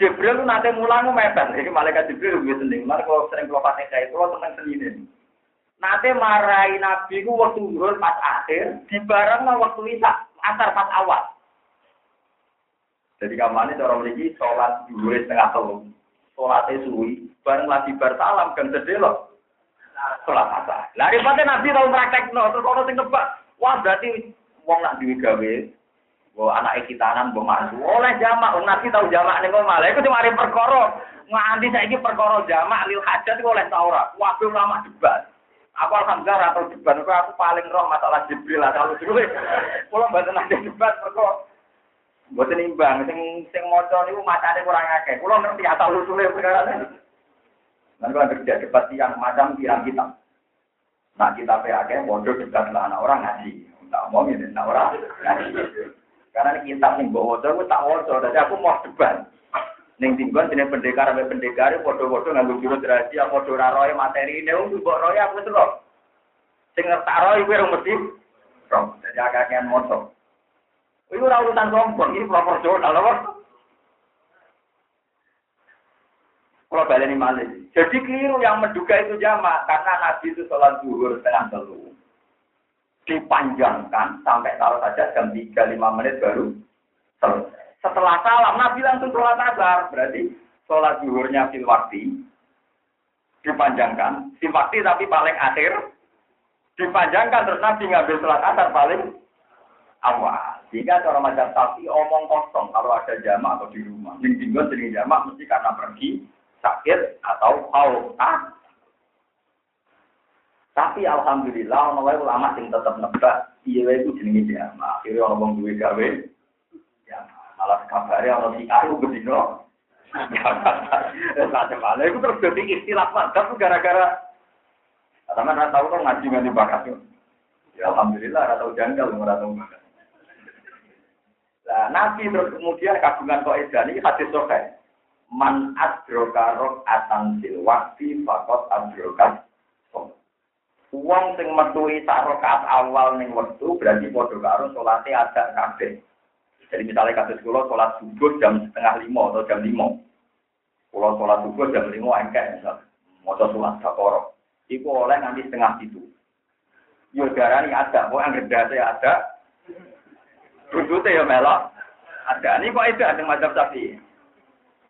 Jibril nate mulang mepet, iki malaikat Jibril lebih seneng. Mari kalau sering kula pakai kae kula seneng. Nate marai Nabi ku waktu zuhur pas akhir, di barang waktu isya asar pas awal. Jadi kamane cara mriki salat zuhur setengah telu. Salate suwi, bareng lagi bar salam kan sedelok. Salat asar. Lah ribate Nabi tau praktekno terus ono sing nebak. Wah berarti wong nak duwe gawe Wah anak ikitanan masuk oleh jamak, wong nabi tahu jamak ning omah. Lha iku cuma ari perkara nganti saiki perkara jamak lil hajat iku oleh ta ora. Wabe ulama debat. Aku alhamdulillah atau debat aku, aku paling roh masalah Jibril kalau dulu. Kula mboten ada debat perkara mboten imbang sing sing maca niku macane kurang akeh. Kula ngerti asal usule perkara. Nanti kalau kerja debat yang macam pirang kita. Nah kita PAK bodoh debat lah anak orang ngaji. Tak ngomongin anak orang ngaji. Karena ini kitab bawa aku tak waca, jadi aku mau debat. Neng tinggal jenis pendekar sampai pendekar, foto-foto nggak jurus rahasia, foto raroy materi ini, untuk bawa roy aku itu loh. Sing tak roy gue yang mesti, jadi agak-agak motor. Itu urutan sombong, ini proporsional loh. Kalau balik malah. Jadi keliru yang menduga itu jamak, karena Nabi itu sholat zuhur setengah telur dipanjangkan sampai taruh saja jam 3-5 menit baru selesai. Setelah salam, Nabi langsung sholat asar. Berarti sholat zuhurnya fil wakti dipanjangkan. Fil wakti tapi paling akhir dipanjangkan. Terus Nabi ngambil sholat asar paling awal. Jika cara macam sapi omong kosong kalau ada jamak atau di rumah. Yang tinggal sering jamak mesti karena pergi, sakit, atau haus. Ah, tapi alhamdulillah wae ulama sing tetep nebak wae iku jenenge jamaah. Akhire ono wong gawe malah kabare ono si aku bedino. Ya malah itu terus jadi istilah mantap gara-gara karena nggak tahu kan ngaji nggak bakat Ya alhamdulillah nggak tahu janggal nggak tahu. Nah, Nabi terus kemudian kagungan kok ini hadis sokai. Man adroka rok atan sil wakti fakot adroka Uang sing metuhi sak rakaat awal ning wektu berarti padha karo salate ada kabeh. Jadi misalnya kasus kula salat subuh jam setengah lima atau jam lima. Kula salat subuh jam lima engkek misal. Maca salat sakoro. Iku oleh nanti setengah itu. Yo darani ada, kok anggere dase ada. Rujute ya melok. Ada. Ini kok itu ada macam sapi.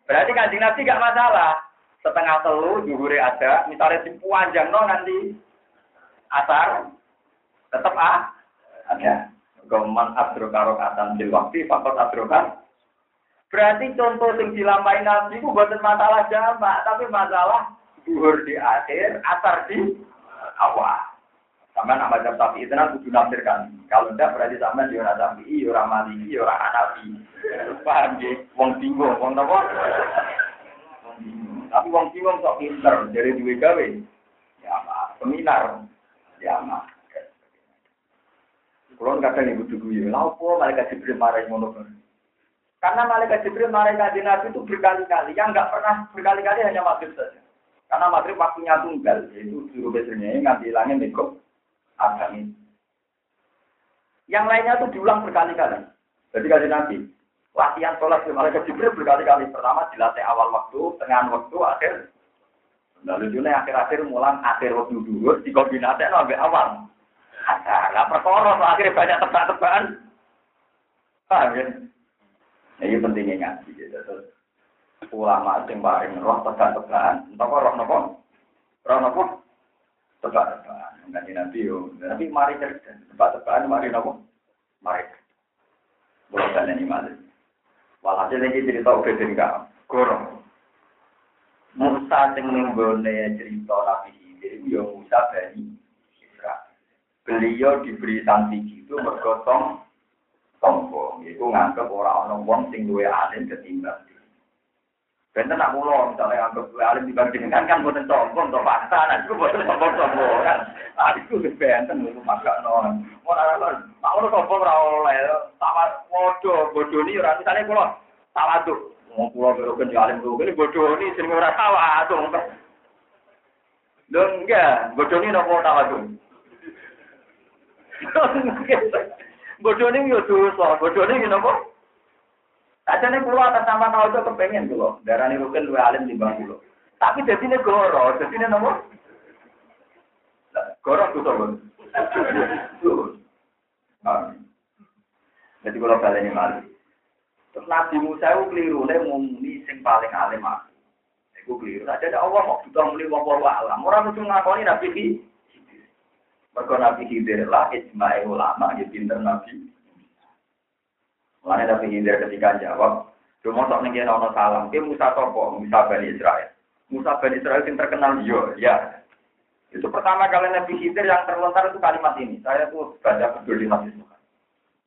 Berarti kanjeng Nabi gak masalah. Setengah telu, juhure ada. Misalnya di puanjang no nanti asar tetap ah ada goman abdroka rokatan bil waktu fakot abdroka berarti contoh yang dilampain nabi itu bukan masalah jamak tapi masalah duhur di akhir asar di awal. Sama nama jam tapi itu nanti kudu nafsirkan kalau tidak berarti sama di orang tapi i orang maliki orang anabi paham ya? Wong bingung wong nopo tapi wong bingung sok pinter dari dua gawe. Ya seminar kiamat. Kalau kadang ibu tugu ya, lapo malaikat Jibril marah ngono Karena malaikat Jibril marah kaji Nabi itu berkali-kali, yang nggak pernah berkali-kali hanya maghrib saja. Karena maghrib waktunya tunggal, yaitu suruh besarnya ngambil hilangnya mekop agami. Yang lainnya tuh diulang berkali-kali. Jadi kasih Nabi, latihan sholat di malaikat Jibril berkali-kali. Pertama dilatih awal waktu, tengah waktu, akhir. Nah lucunya akhir-akhir mulang akhir waktu dulu, dikombinasi sampai awal. Nah, perkara akhirnya banyak tebak-tebakan. Paham ya? Ini pentingnya ngaji. Terus, ulama sing paling roh tebak-tebakan. Entah roh nopo? Roh nopo? Tebak-tebakan. Nanti nanti yo. Tapi mari cerita. Tebak-tebakan mari nopo? Mari. Bukan ini mari. Walhasil ini cerita udah enggak. Gorong. Musa sing nenggone cerita Nabi Khidir yo Musa bani. Beliau diberi sanksi itu bergotong sombong. Itu nganggep orang orang wong sing duwe alim ketimbang Benten nak mulo, misalnya nganggep duwe alim dibanding dengan kan boten sombong, to fakta, nah itu boten sombong-sombong kan. Nah itu benten itu maka non. Mau nara tak ono sombong ora bodoh, bodoh ini ora misalnya kulo tawaduk. Mau pulau berokan alim tuh, ini bodoh ini sering ora tawaduk. Lho enggak, bodoh ini nopo tawaduk. Bodoh ini yo dosa, bodoh ini nopo? Ajane kula atas nama itu kepengen kula, darani rukin luwe alim timbang kula. Tapi dadine goro, dadine nopo? Goro dosa kon. Jadi kalau ini malu. Terus Nabi Musa itu keliru, dia muni sing paling alim aku. Itu keliru. Jadi Allah mau juga muli wong alam. Orang mesti ngakoni Nabi mereka Nabi Khidir lah, ijma'i ulama, ya pinter Nabi. Mulanya Nabi Khidir ketika jawab, Cuma sok nih nono salam, dia Musa Topo, Musa Bani Israel. Musa Bani Israel yang terkenal, yo, ya. Itu pertama kali Nabi Khidir yang terlontar itu kalimat ini. Saya tuh baca betul di masjid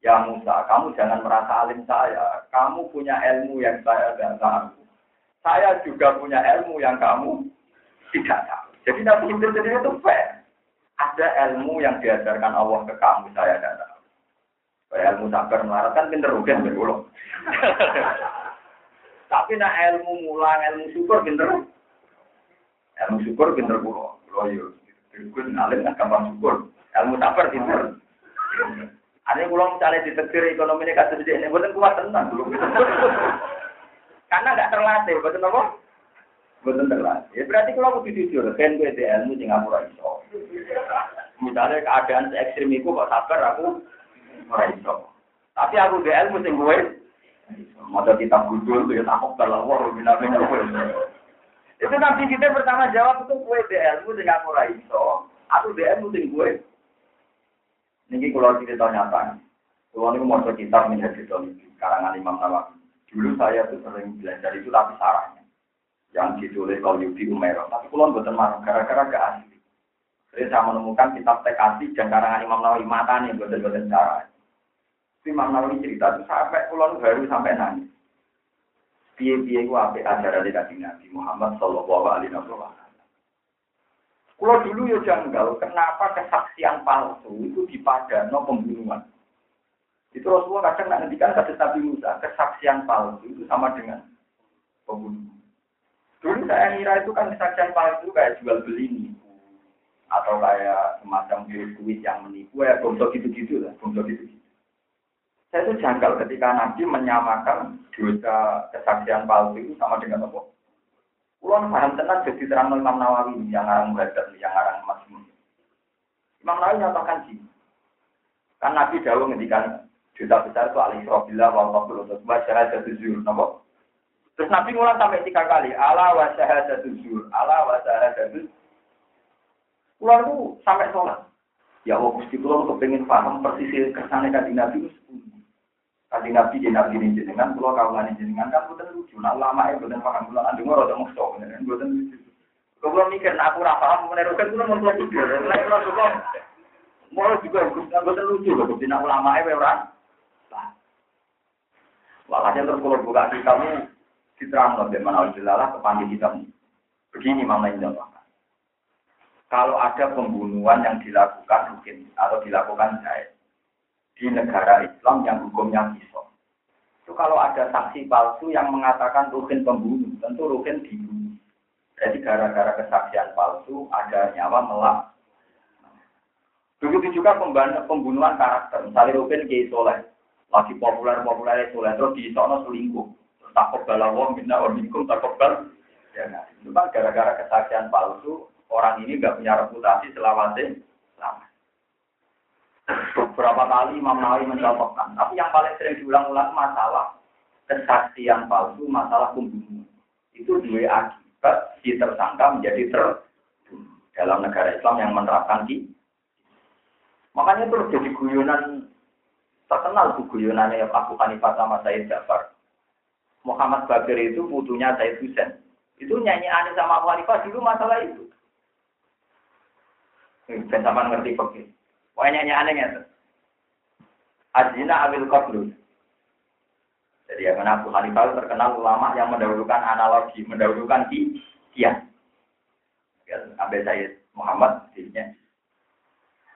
Ya Musa, kamu jangan merasa alim saya. Kamu punya ilmu yang saya tidak tahu. Saya juga punya ilmu yang kamu tidak tahu. Jadi Nabi Khidir sendiri itu fair ada ilmu yang diajarkan Allah ke kamu, saya tidak tahu. Kayak ilmu sabar melarat kan pinter rugen berulang. Tapi nak ilmu mulang, ilmu syukur pinter. Ilmu syukur pinter kulo. Kulo yo. Gue ngalim gampang syukur. Ilmu sabar pinter. Ada kulo misalnya ditetir ekonomi ini kasih ini, bukan kuat tenang dulu. Karena nggak terlatih, betul apa? Betul terlatih. Ya berarti kalau aku jujur, kan gue di ilmu Singapura iso. Misalnya keadaan se ekstrim itu kok sabar aku ora iso. Tapi aku di ilmu sing gue mau kita gudul ya takut kalau wah bina bina Itu nanti kita pertama jawab itu gue di ilmu sing aku ora iso. Aku di ilmu sing gue. Niki kalau cerita nyata. Kalau ini mau kitab menjadi karangan Imam Nawawi. Dulu saya tuh sering belajar itu tapi sarahnya yang ditulis Qalyubi Umairah. Tapi kalau buatan marah gara-gara gak asli. Jadi saya menemukan kitab tekasi dan karangan Imam Nawawi mata nih buatan-buatan cara. Imam Nawawi cerita itu sampai pulau baru sampai nangis. Piye-piye ku ape ajaran dari Nabi Muhammad Shallallahu Alaihi Wasallam. Kalau dulu ya janggal, kenapa kesaksian palsu itu dipadano pembunuhan? Itu Rasulullah kadang nak ngendikan kata Nabi Musa, kesaksian palsu itu sama dengan pembunuhan. Dulu saya ngira itu kan kesaksian palsu kayak jual beli nih atau kayak semacam kuis yang menipu ya bongso gitu-gitu lah bongso gitu-gitu saya itu janggal ketika Nabi menyamakan dosa kesaksian palsu itu sama dengan apa? Ulun paham tenang jadi terang Imam Nawawi yang ngarang muhadab yang ngarang Masmur. Imam Nawawi nyatakan sih, kan Nabi dahulu ngendikan dosa besar itu alih robillah wa waqtul untuk wa syahadatul zuhur, napa? Terus Nabi ngulang sampai tiga kali, ala wa syahadatul zuhur, ala wa syahadatul Kulo itu sampai sholat. Ya Allah, Gusti kulo kepengen paham persis kersane kanjeng Nabi itu Kanjeng Nabi di Nabi ini jenengan, kulo kawan jenengan kan bukan lucu. Nah lama ya bukan paham kulo andung ora ada musuh, kan bukan lucu. Kulo mikir, nah aku ora paham menerukan kulo mau kulo tidur. Lah kulo suka mau juga bukan lucu nak ulama ya ora. Walhasil terus kalau buka kitabmu, diterang loh, bagaimana Allah kepanggil kitabmu. Begini mana ini kalau ada pembunuhan yang dilakukan rutin atau dilakukan jahit di negara Islam yang hukumnya pisau. Itu kalau ada saksi palsu yang mengatakan rukin pembunuh, tentu rukin dibunuh. Jadi gara-gara kesaksian palsu ada nyawa melak. Begitu juga pembunuhan karakter. Misalnya Ruben Kiai Soleh, lagi populer-populer Soleh, terus di sana selingkuh. Terus takut balawong, minta orbikum, takut bal. Ya, nah, itu kan gara-gara kesaksian palsu, orang ini nggak punya reputasi selawatnya lama. Beberapa kali Imam Nawawi mencontohkan, tapi yang paling sering diulang-ulang masalah kesaksian palsu, masalah pembunuhan. Itu dua akibat si tersangka menjadi ter dalam negara Islam yang menerapkan di Makanya terus jadi guyonan terkenal tuh guyonannya Abu Hanifah sama Said Jafar. Muhammad Bakir itu putunya Said Husain. Itu nyanyi aneh sama Abu Hanifah dulu masalah itu. Dan sama ngerti begini. Wah nyanyi aneh ya. Azina Abil Qadlu. Jadi yang Abu Hanifah terkenal ulama yang mendahulukan analogi, mendahulukan dia. Ya, ambil Said Muhammad, di sini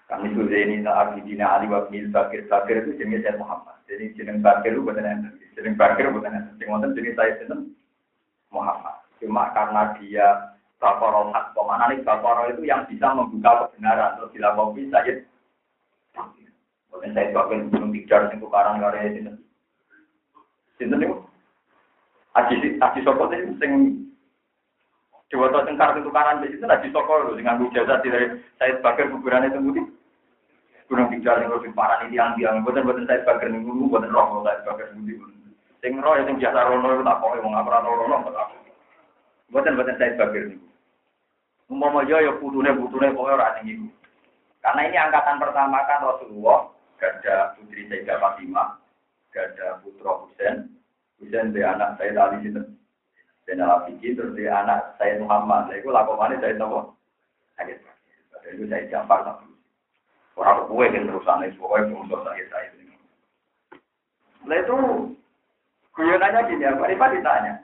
kami sudah ini Abidina Ali wa bin Bakir Bakir itu jenis saya Muhammad. Jadi jenis Bakir itu bukan yang jenis Bakir bukan yang jenis jenis saya seneng Muhammad. Cuma karena dia Bakoro hak pemana nih Bakoro itu yang bisa membuka kebenaran terus dilakukan saya Bukan saya Bakir belum tijar sing tukaran karya sini. Sinten itu Aji Aji Sokot itu sing Dewa Tengkar itu kanan di situ Aji Sokot sing nganggo jasa dari saya Bakir kuburan itu putih. Gunung Tijar yang lebih parah ini yang biang, buatan buatan saya sebagai nunggu, buatan roh saya sebagai nunggu. Sing roh yang biasa rono itu tak kok, mau ngapa rono rono tak Buatan buatan saya sebagai nunggu. Umpama yo yo putune putune pokoknya orang tinggi. Karena ini angkatan pertama kan Rasulullah, gada putri Sayyidah Fatimah, gada putra Husain, Husain dia anak saya tadi situ. Dan Al-Fikir terus dia anak saya Muhammad. Nah, itu lakukannya saya tahu. Ayat. Itu saya Jafar tapi Orang kue yang terusan itu, pokoknya untuk saya saya ini. Nah itu, guyonannya gini, apa Rifa ditanya.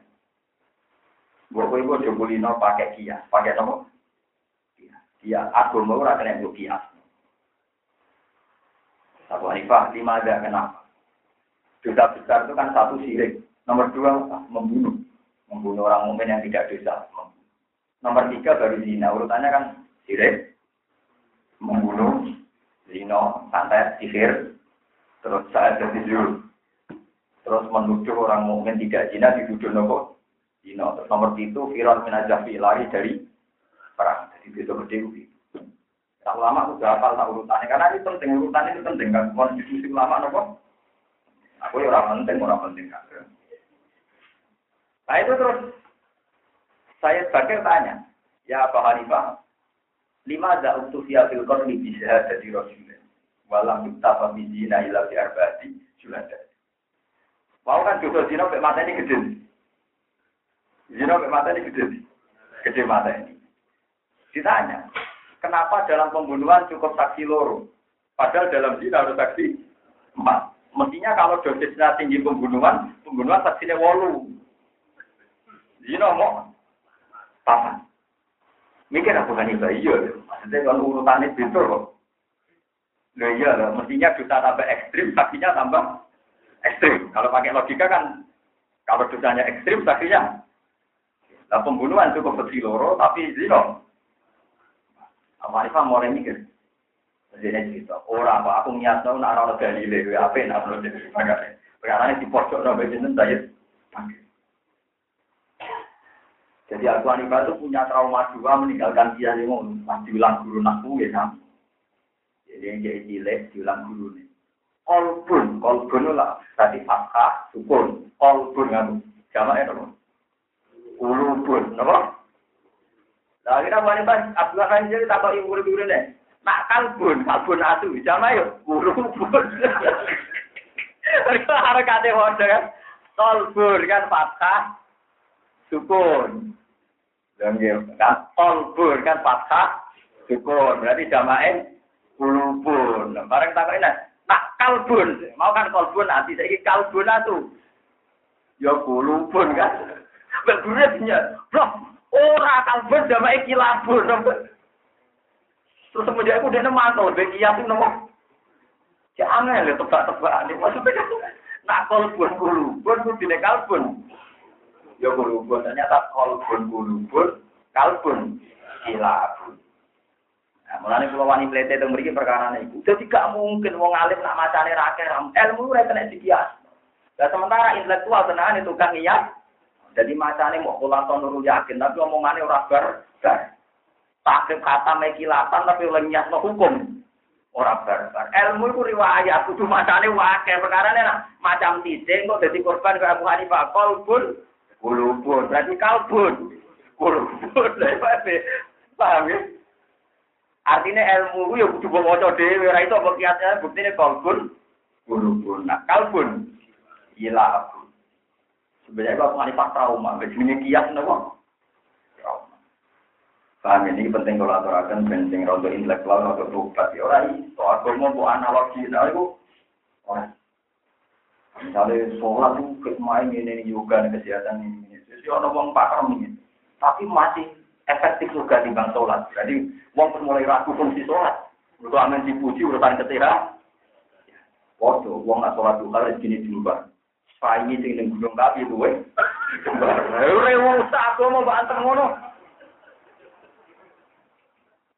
Gue kue gue jebulino pakai kias, pakai apa? Kias. aku mau ora kena gue kias. Abu Hanifah, lima ada kenapa? Dosa besar itu kan satu sirik. Nomor dua, membunuh. Membunuh orang mukmin yang tidak dosa. Nomor tiga baru zina. Urutannya kan sirik, membunuh, Zino, santet, sihir, terus saya jadi. Terus menuduh orang mungkin tidak zina dituduh nopo. Zino. Terus nomor itu viral minajafi lari dari perang. Jadi itu gede. Tak lama aku udah tak urutannya karena ini penting urutan ini penting kan konstitusi ulama nopo. Aku ya orang penting orang penting kan. Nah itu terus saya sebagai tanya, ya Pak Hanifah, Lima ada untuk via filkor ini bisa jadi rasulullah. Walam kita pemizina ila fi arba'ati julada. Mau kan dosa zina sampai mata ini gede. Zina sampai mata ini gede. Gede mata ini. Ditanya, kenapa dalam pembunuhan cukup saksi loro? Padahal dalam zina harus saksi empat. Mestinya kalau dosisnya tinggi pembunuhan, pembunuhan saksinya wolu. Zina mau papan. Mikir aku kan itu iya, maksudnya kalau urutannya betul kok. Loh iya mestinya dosa tambah ekstrim, saksinya tambah ekstrim. Kalau pakai logika kan, kalau dosanya ekstrim, saksinya. Nah pembunuhan cukup kecil loro, tapi zino. Apa mau mikir? Jadi cerita, orang apa aku niat tahu nak orang Galileo, apa yang nak perlu jadi Perkara ini di pojok nabi jeneng saya. Jadi Abu Hanifah itu punya trauma dua meninggalkan dia yang mau diulang guru nakku ya sama. Jadi yang jadi cilik diulang guru nih. Kolbun, kolbun lah. Tadi fathah, sukun. Kolbun. Sama ya dong. Ulubun, apa? Nah, kita Abu Hanifah, Abu Hanifah jadi tak tahu ibu guru nih. Nak kalbun, kalbun atu. Sama yuk, ulubun. Harus kate hoda kan. Kolbun kan fathah, sukun. Kan kolbur kan fathah syukur berarti jamain kulubun. Bareng tak ini nak kalbun mau kan kolbun nanti saya kalbun itu ya kulubun kan. Bergurnya punya bro ora kalbun jamain kilabun. Terus kemudian aku dia mantul bagi yang nomor Ya aneh tebak-tebak ini maksudnya kan nak kolbun kulubun kudu kalbun. Ya kulubun, ternyata kolbun kulubun, kalbun kilabun. Nah, mulane kula wani plete teng mriki perkara niku. Dadi gak mungkin wong alim nak macane ra ilmu ora kena dikias. Sementara intelektual tenan itu kan niat. Jadi macane mau kula nurul yakin tapi omongane ora bar bar. Takrib kata mekilatan tapi oleh no hukum. Ora barbar. Ilmu itu riwayat, kudu macane wae perkara nah, macam titik kok dadi korban kaya Abu Hanifah kalbun kulubun. Berarti kalbun kulubun. Paham ya? Artinya ilmu ya kudu maca dhewe, ora itu apa kiasnya buktine kalbun kulubun. Nah, kalbun ila aku. Sebenarnya Abu Hanifah trauma, jenenge kias napa? Paham ini penting kalau aturakan penting rondo intelektual rondo tobat ya orang itu agama bu analogi nah itu orang misalnya sholat itu main ini juga kesehatan ini jadi orang wong pakar ini tapi masih efektif juga di bang sholat jadi wong mulai ragu fungsi sholat untuk amin dipuji urusan ketira Waduh, wong nggak sholat duha gini diubah. Saingi sing ning gunung kapi duwe. Ora wong sak agama mbak ngono.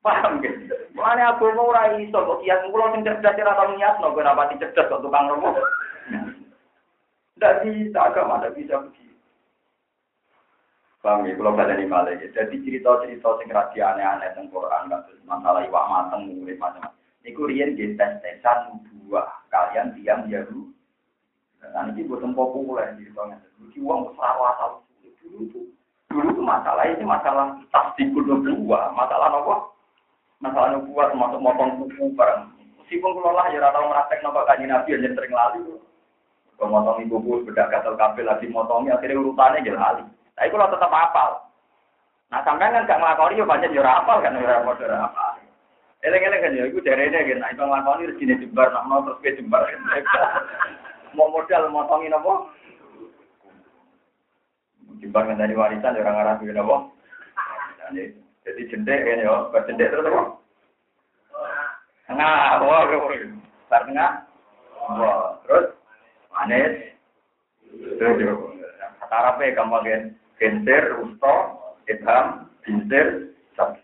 Paham gitu. Mulane aku mau ora iso kok kias kula sing cerdas ora tau ben rapati cerdas tukang romo. Ndak bisa agama ndak bisa begitu. Ya, kalau pada di malah ya. Jadi cerita-cerita sing rahasia aneh-aneh tentang Quran, masalah iwak mateng, murid macam-macam. Niku riyen di tes-tesan dua kalian tiang Yahudi. Nah, ini buatan populer di tangan. Ini uang asal dulu tuh. Dulu tuh masalah ini masalah tasdikul dua, masalah apa? masalah nubuat termasuk motong kuku barang. Meskipun kalau lah ya tahu meraktek nopo kaji nabi aja sering lali. Kalau motong ibu bedak gatel kabel lagi motongnya akhirnya urutannya jadi lali. Tapi kalau tetap apal. Nah sampai kan gak ngelakoni ya banyak jurah apal kan jurah apal jurah apal. Eleng-eleng kan ya, itu ini kan, nah itu ngelakoni rezeki jembar, nak mau terus jembar. Mau modal motongin apa? Jembar kan dari warisan, orang arah juga apa? Jadi jendek ini ya, berjendek terus apa? Tengah, wah, tengah, wah, terus manis, kata Arabnya gampang kan, genser, usto, ibham, bintir, sab.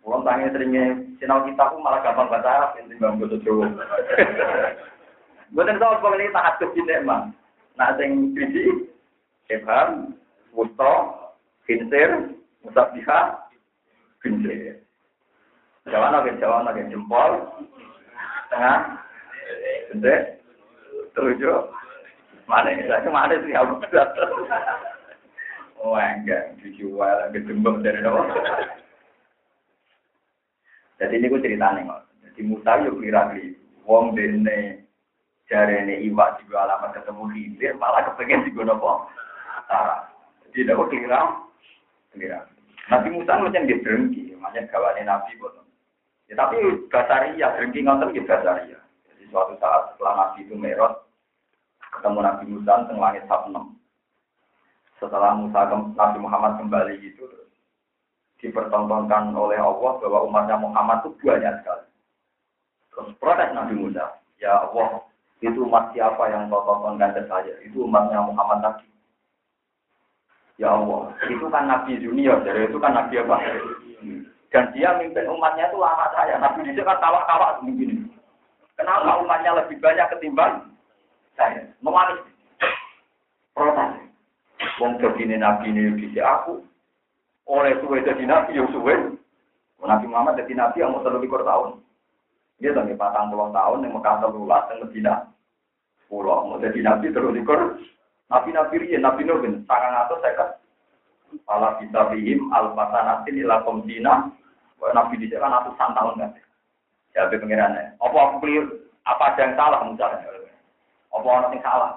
Pulang tanya seringnya sinau kita pun malah gampang bahasa Arab, ini bang bahasa Jawa. Bukan tahu apa ini tak hadus ini emang. Nah, sing biji, ibham, usto, bintir, musabihah, Gede. Jawa lagi, Jawa lagi jempol, tengah, gede, tujuh, mana ini? Saya ke mana sih? Aku Oh enggak, dijual lagi jembek dari bawah. Jadi ini gue ceritanya nggak. Jadi Musa yuk kira kira, wong dene jari ini iwak juga alamat ketemu hilir, malah kepengen juga nopo. Jadi gue kira, kira. Nabi Musa macam dia berhenti, makanya kawannya Nabi boten. Ya, tapi Basaria, berhenti ngonten ya Basaria. Jadi suatu saat setelah Nabi itu merot, ketemu Nabi Musa teng langit enam. Setelah Musa Nabi Muhammad kembali itu dipertontonkan oleh Allah bahwa umatnya Muhammad itu banyak sekali. Terus protes Nabi Musa, ya Allah, itu umat siapa yang kau tontonkan ke saya? Itu umatnya Muhammad tadi. Ya Allah, itu kan Nabi junior, jadi itu kan Nabi apa? Dan dia mimpin umatnya itu lama saya. Nabi itu kan kawak-kawak begini. Kenapa umatnya lebih banyak ketimbang saya? Mengalis. Protes. Wong begini Nabi ini bisa aku. Oleh suwe jadi Nabi, ya suwe. Nabi Muhammad jadi Nabi yang mau terlalu tahun. Dia tadi patang puluh tahun yang Mekah terulas yang Medina. Pulau mau jadi Nabi terus dikur. Nabi-nabi riyen, Nabi Nuh bin sangang atau seket. Pala bisa bihim al pasanatin ila komdina. Nabi di kan ratusan tahun kan. Ya, be pengirannya. Apa aku keliru? Apa ada yang salah misalnya? Apa orang yang salah?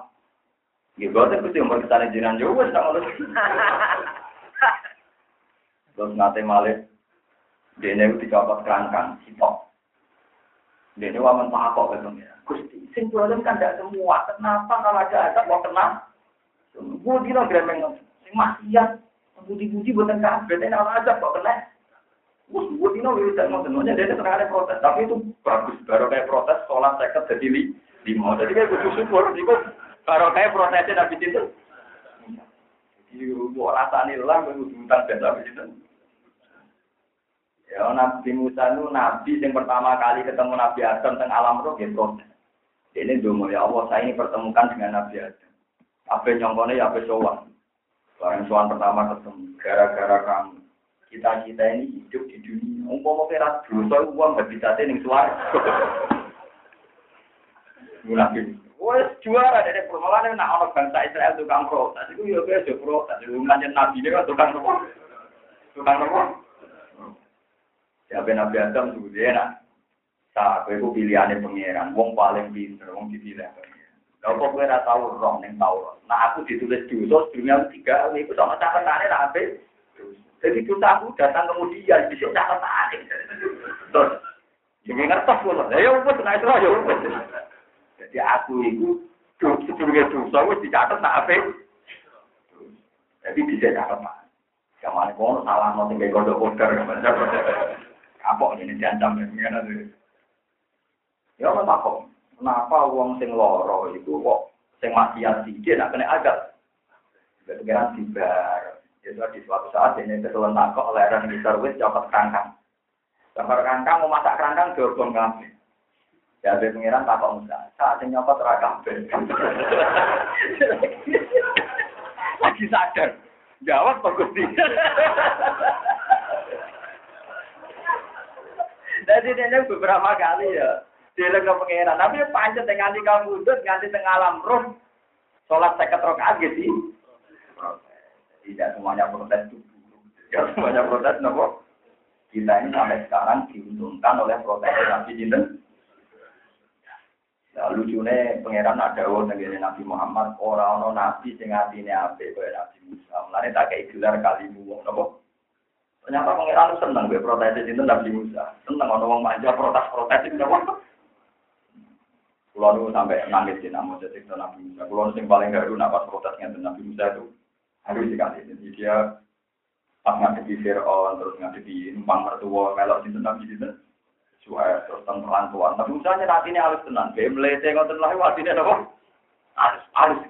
Ya, gue tuh kudu umur ke sana jinan juga sama lu. Terus nate malih, dia ini dicopot kerangkang, sitok. Dia ini waman pak kok ya. Gusti, sing kan tidak semua. Kenapa kalau ada azab mau kena? Gue dino gremeng sing maksiat, budi-budi buatan kabeh, tapi nama aja kok kena. Gue dino wiridan mau semuanya dia terang ada protes, tapi itu bagus. Baru kayak protes, sholat seket jadi lima. Jadi kayak gue syukur, itu baru kayak protesnya nabi itu. Rasa nih lah, gue utang dan nabi itu. Ya Nabi Musa itu nabi yang pertama kali ketemu Nabi Adam teng alam roh ya. Ini dulu ya Allah saya ini pertemukan dengan Nabi Adam. Apa nyongkone ya apa sowan. Barang sowan pertama ketemu gara-gara kamu. Kita kita ini hidup di dunia. Umpama kira dosa uang gak bisa ning. Nabi Wes juara dari permulaan nak orang bangsa Israel tukang protes. Itu ya biasa protes. Itu lanjut nabi ini kan tukang apa? Tukang apa? Siapa Nabi Adam sebutnya enak. Sa, kowe ku pilihane pangeran, wong paling pinter, wong dipilih pangeran. Lah kok kowe ora tau roh ning tau. Nah aku ditulis dosa dunia tiga, niku sama catatane ra ape. Jadi dosa aku datang kemudian bisa catatane. Terus Jadi ngertos kok. Ya wis nek ora ya wis. Jadi aku itu sebelumnya dosa wis dicatat nak ape. Jadi bisa catat mah. Kamane kono salah no tinggal kodok koder. Kapok ini diancam ya Ya ora takok. Kenapa wong sing loro itu kok sing maksiat sithik nak kena agak. Kedengaran dibar. Jadi di suatu saat ini kesulitan takok leran ngisor wis copot kerangkang. Copot kerangkang mau masak kerangkang dorong kabeh. Ya ada pengiran takok Musa. Saat ini nyopot ora kabeh. Lagi sadar. Jawab Pak Gusti. Jadi dia beberapa kali ya. Dia ke pengiran. Tapi pancet nganti kamu udut, nganti tengah alam roh. Sholat seket rokaat gitu. Tidak semuanya protes. Tidak semuanya protes. Kita ini sampai sekarang diuntungkan oleh protes Nabi Jinten. Nah, lucunya pangeran ada wong negeri Nabi Muhammad orang ono nabi sing atine apik kaya Nabi Musa. Mulane tak kei gelar kalimu wong napa? Ternyata pangeran seneng gue protes itu Nabi Musa. Seneng ono wong manja protes-protes itu napa? Kulo niku sampai nangis di nama jadi Nabi Musa. Kulo sing paling garu nak pas protesnya Nabi Musa itu harus sekali. Jadi dia pas ngadepi Fir'aun terus ngadepi numpang mertua melok sinten Nabi sinten suara terus tentang pelantuan. Tapi misalnya nanti ini halus tenang. Dia melete ngoten lah wati ini apa? Halus, halus.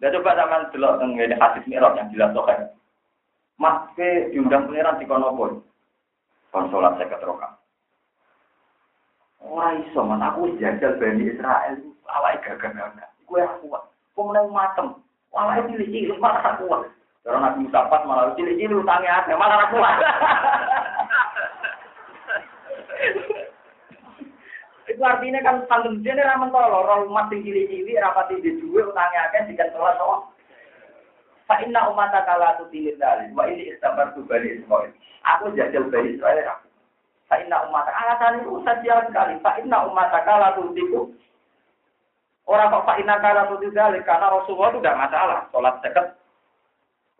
Dan coba zaman delok teng ini hadis mi'raj yang jelas kan. Mas ke diundang pangeran di kono pun. Kon salat saya keterokan. Ora iso man aku jajal Bani Israel awake gagah-gagah. Iku ya kuat. Kok meneng matem. Awake cilik-cilik malah kuat. Karena Nabi Musa malah cilik-cilik utangnya ada malah kuat. Itu artinya kan tanggung jene ra mentolo, ora umat sing cilik-cilik rapati di duwe utange akeh dikan sholat to. Fa inna ummata kala tu tilil dalil wa ini istabartu bani Israil. Aku jajal bani Israil. Fa inna ummata alasan itu saja sekali. Fa inna ummata kala tu tiku. Orang kok fa inna kala tu dalil karena Rasulullah itu tidak masalah sholat seket.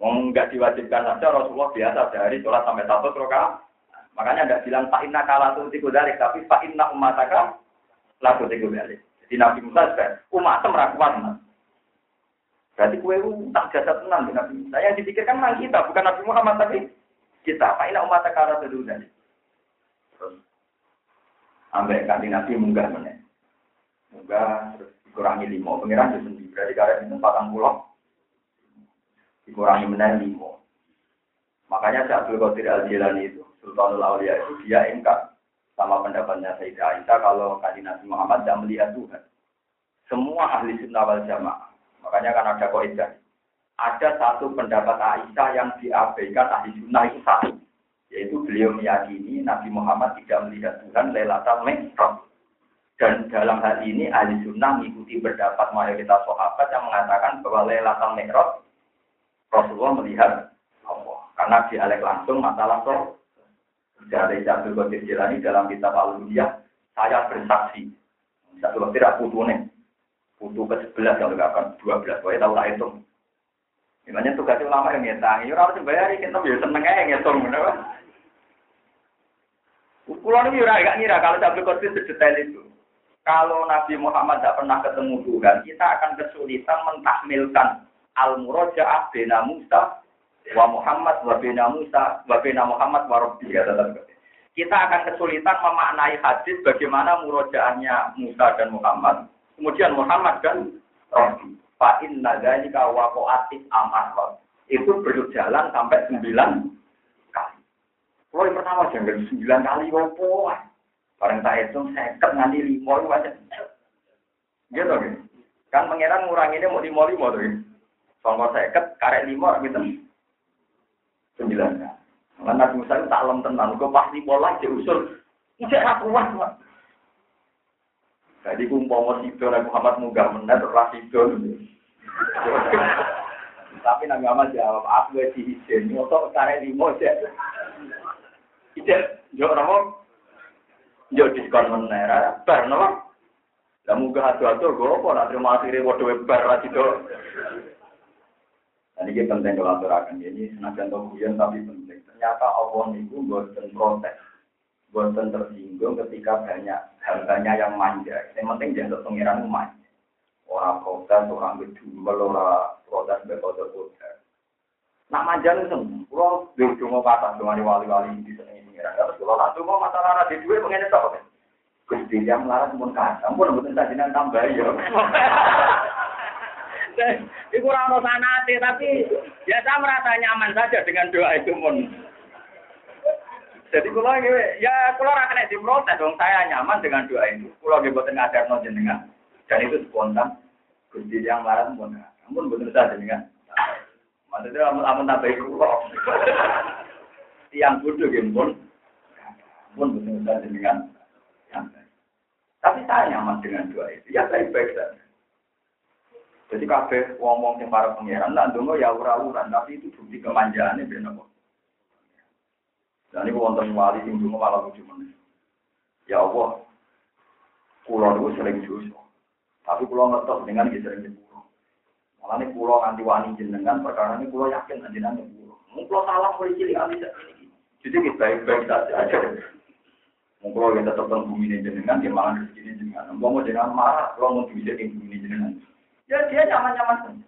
Wong enggak diwajibkan saja Rasulullah biasa sehari sholat sampai satu rakaat. Makanya tidak bilang Pak Inna kala tiku dari, tapi Pak Inna umataka laku tiku dari. Jadi Nabi Musa juga umat merakuan. Berarti kue tak jasa tenang di Nabi Musa. Yang dipikirkan memang kita, bukan Nabi Muhammad tapi kita. Pak Inna umataka tiku dari. Terus ambek kanti Nabi munggah mana? Munggah terus dikurangi lima. Pengiran itu sendiri. Berarti karena itu patang pulau. Dikurangi mana lima. Makanya Abdul Qadir Al-Jilani itu Sultanul Aulia itu dia ingkar sama pendapatnya Sayyidah Aisyah kalau kaji Nabi Muhammad tidak melihat Tuhan. Semua ahli sunnah wal jamaah. Makanya kan ada kaidah. Ada satu pendapat Aisyah yang diabaikan ahli sunnah itu satu. Yaitu beliau meyakini Nabi Muhammad tidak melihat Tuhan Lailatul Mi'raj. Dan dalam hal ini ahli sunnah mengikuti pendapat mayoritas sahabat yang mengatakan bahwa Lailatul Mi'raj Rasulullah melihat Allah. Karena dialek langsung masalah soal dari Abdul Qadir Jilani dalam kitab Al-Uliyah, saya bersaksi. Satu waktu tidak putu nih. Putu ke sebelas kalau nggak akan dua belas. Pokoknya tahu lah itu. Gimana tugasnya ulama yang ngetang. Ini orang bayar kita ya seneng aja ngitung. Pulau ini ora gak ngira kalau Abdul Qadir sedetail itu. Kalau Nabi Muhammad tidak pernah ketemu Tuhan, kita akan kesulitan mentahmilkan al-murajaah bena Musa wa Muhammad wa bina Musa wa bina Muhammad wa Rabbi ya Kita akan kesulitan memaknai hadis bagaimana murojaahnya Musa dan Muhammad. Kemudian Muhammad dan Rabbi. Fa inna dzalika waqa'atis amar. Itu berjalan sampai sembilan kali. Kalau yang pertama jangan sembilan kali opo. Bareng tak hitung seket nganti lima itu aja. Gitu kan? Kan pangeran nguranginnya mau lima lima tuh. Soalnya seket karek lima gitu. Sembilan kan. Karena Nabi Musa itu tak lem tenan, kok pasti pola diusul. Ijek ra kuat, Pak. Jadi kumpul sido Nabi Muhammad munggah menat ora sido. Tapi Nabi Muhammad jawab, aku wis diizin, nyotok karek lima aja. Ijek, yo ora Yo diskon menera, bar napa? Lah munggah adu-adu go apa nak terima akhire padha bar ra sido. Nah, ini penting kalau aturakan ini senajan guyon tapi penting. Ternyata Allah niku boten protes, boten tersinggung ketika banyak hambanya yang manja. Yang penting jangan pengiran manja. Orang protes, orang gedumel, orang protes berkode kode. Nak manja nih seneng. Kalau dulu cuma patah cuma wali-wali di sini pengiran. Terus kalau nak cuma masalah di dua pengen itu apa? Gusti yang melarat pun kacang, pun betul saja tambah ya. Iku ora ono sanate tapi ya saya merasa nyaman saja dengan doa itu pun. Jadi kalau ya kalau ora kena diprotes dong saya nyaman dengan doa itu. Kalau nggih boten ngajarno jenengan dan itu spontan. Gusti yang marah pun ampun betul saja jenengan. Maksudnya amun amun nabai kula. Tiang bodoh nggih pun. Pun betul saja jenengan. Tapi saya nyaman dengan doa itu. Ya baik-baik saja. Jadi kabeh ngomong yang para pangeran, nak dongo ya ura-uran, tapi itu bukti kemanjaan ini benar kok. Dan ini wonten wali sing dongo malah lucu. Ya Allah, kulo itu sering dosa. Tapi kulo ngetok dengan dia sering nyepuro. Malah ini kulo nganti wani jenengan, perkara ini kulo yakin jenengan nyepuro. Mungkin salah mulai cilik ini. Jadi kita baik-baik saja. Mungkin kita tetap bumi ini jenengan, dia malah rezeki ini jenengan. Mau jenengan marah, kalau mau bisa bumi ini jenengan. Ya nyaman-nyaman.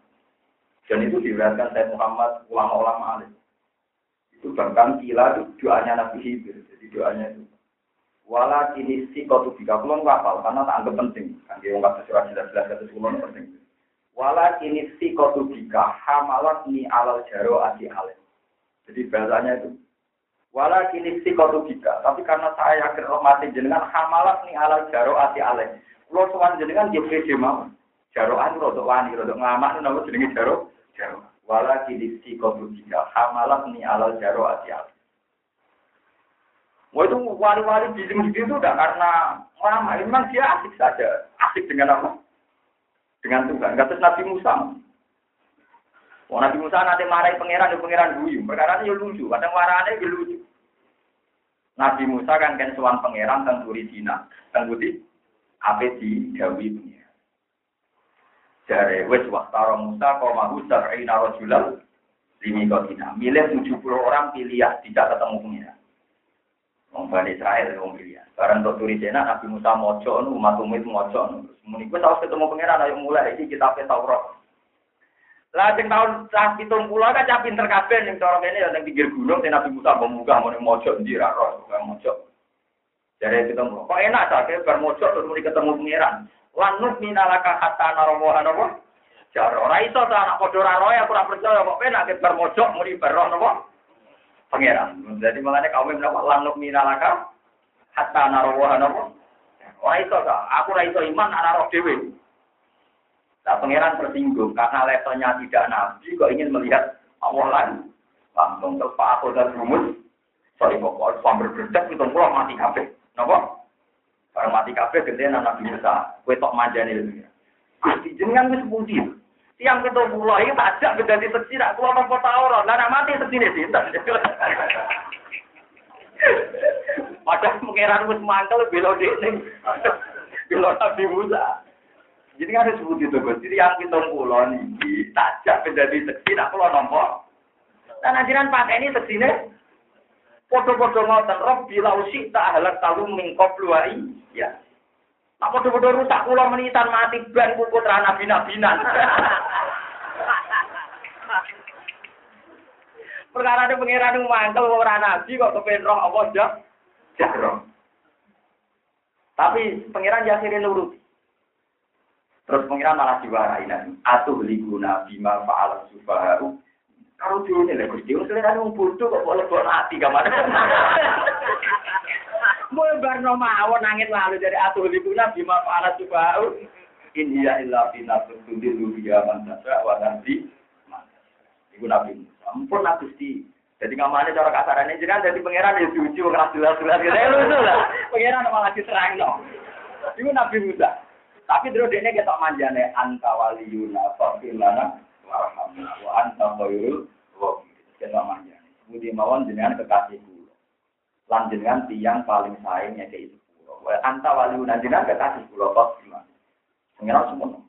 Dan itu diriwayatkan saya Muhammad ulama-ulama alim. Itu bahkan kila itu doanya Nabi Hibir. Jadi doanya itu. Wala kini si kotu bika kulon kapal karena tak anggap penting. Kan dia ungkap surat jelas-jelas kata kulon penting. Wala kini si kotu bika hamalat ni alal jaro adi alim. Jadi bahasanya itu. Wala kini si kotu bika. Tapi karena saya yakin rahmatin jenengan hamalat ni alal jaro adi alim. Kulo sowan jenengan dia pede mawon. Jaroan rodok wani, rodok ngamak itu nama jenenge jaro. Jaro. Wala kilisi kotu tiga. Hamalah ni alal jaro asyal. Wah itu wali-wali di sini itu udah karena lama. Memang dia asik saja. Asik dengan apa? Dengan Tuhan. Kata Nabi Musa. Wah Nabi Musa nanti marahi pangeran, ya pangeran guyu. Perkara ini lucu. Kadang marahnya ya lucu. Nabi Musa kan kan suan pangeran tentang Cina. Tentang Budi. Apa di pangeran. Jare wis waktara Musa kau mahu sab'ina rajulan limi kotina. Milih 70 orang pilihan tidak ketemu pengira. Wong Bani Israel wong pilihan. Barang untuk turi jena Nabi Musa mojo nu umat umit mojo nu. Muni gue tahu ketemu pengira ayo mulai iki kita Taurat. Lah sing tahun cah 70 kan cah pinter kabeh ning kene yang pinggir gunung sing Nabi Musa membuka mau mojo ndi ra roh mojo. Jare ketemu. Kok enak ta bar mojo terus ketemu pengiran. Lanut minalaka hatta narawa napa? Jaro ora iso ta anak padha ora roe aku ora percaya kok penak ke bar mojok muni bar napa? Pangeran. Jadi makanya kaum menapa lanut minalaka hatta narawa napa? Ora iso ta, aku ora iso iman ana roh dhewe. Nah, pangeran tersinggung karena levelnya tidak nabi kok ingin melihat Allah lain. Langsung terpak aku dan rumus. Sorry kok, sambil berdetak itu pulang mati kabeh. Napa? Barang mati kabeh gede anak Musa, kue tok manjane lho. Gusti jenengan wis pundi? Tiang ketua pulau ini tajak beda di seksi, nak keluar nopo tauran, lah mati seksi nih sinten. Padahal pengiran wis mantel belo dene. Belo Nabi Musa. Jadi kan harus sebut itu Gusti. Tiang kita pulau nih tajak beda di seksi, nak keluar nopo. Dan ajaran pakai ini seksi nih. Foto-foto ngoten, Rob bila usik tak halak talu mingkop luai. Ya. Nah, foto-foto rusak kula menitan mati ban kuku terana bina-binan. Perkara ini pengiran mangkel orang nabi kok kepengen roh apa jah? Jahroh. Tapi pengiran jasirin nurut. Terus pengiran malah diwarai nanti. Atuh liguna bima fa'al sufaharu Karo diune lek Gusti, selera wong bodoh kok boleh lebok ati kamane. Mau barno mawon nangin lalu dari atur ibu nabi ma para coba. In hiya illa fi nafsin tudilu biya man tasya wa nanti. Ibu nabi. Ampun nabi Gusti. Jadi ngamane cara kasarane jenengan jadi pangeran ya diuji wong ra jelas-jelas gitu. Ya lucu lah. Pangeran malah diterangno. Iku nabi Musa. Tapi terus dia ketok manjane anta waliyuna fa'fir lana warhamna wa anta khairul rahimin. Ketok manjane. Budi mawon jenengan kekasih kula. Lan jenengan tiyang paling ya itu kula. Wa anta waliyuna jenengan kekasih kula fa'fir lana. Pengiran semua.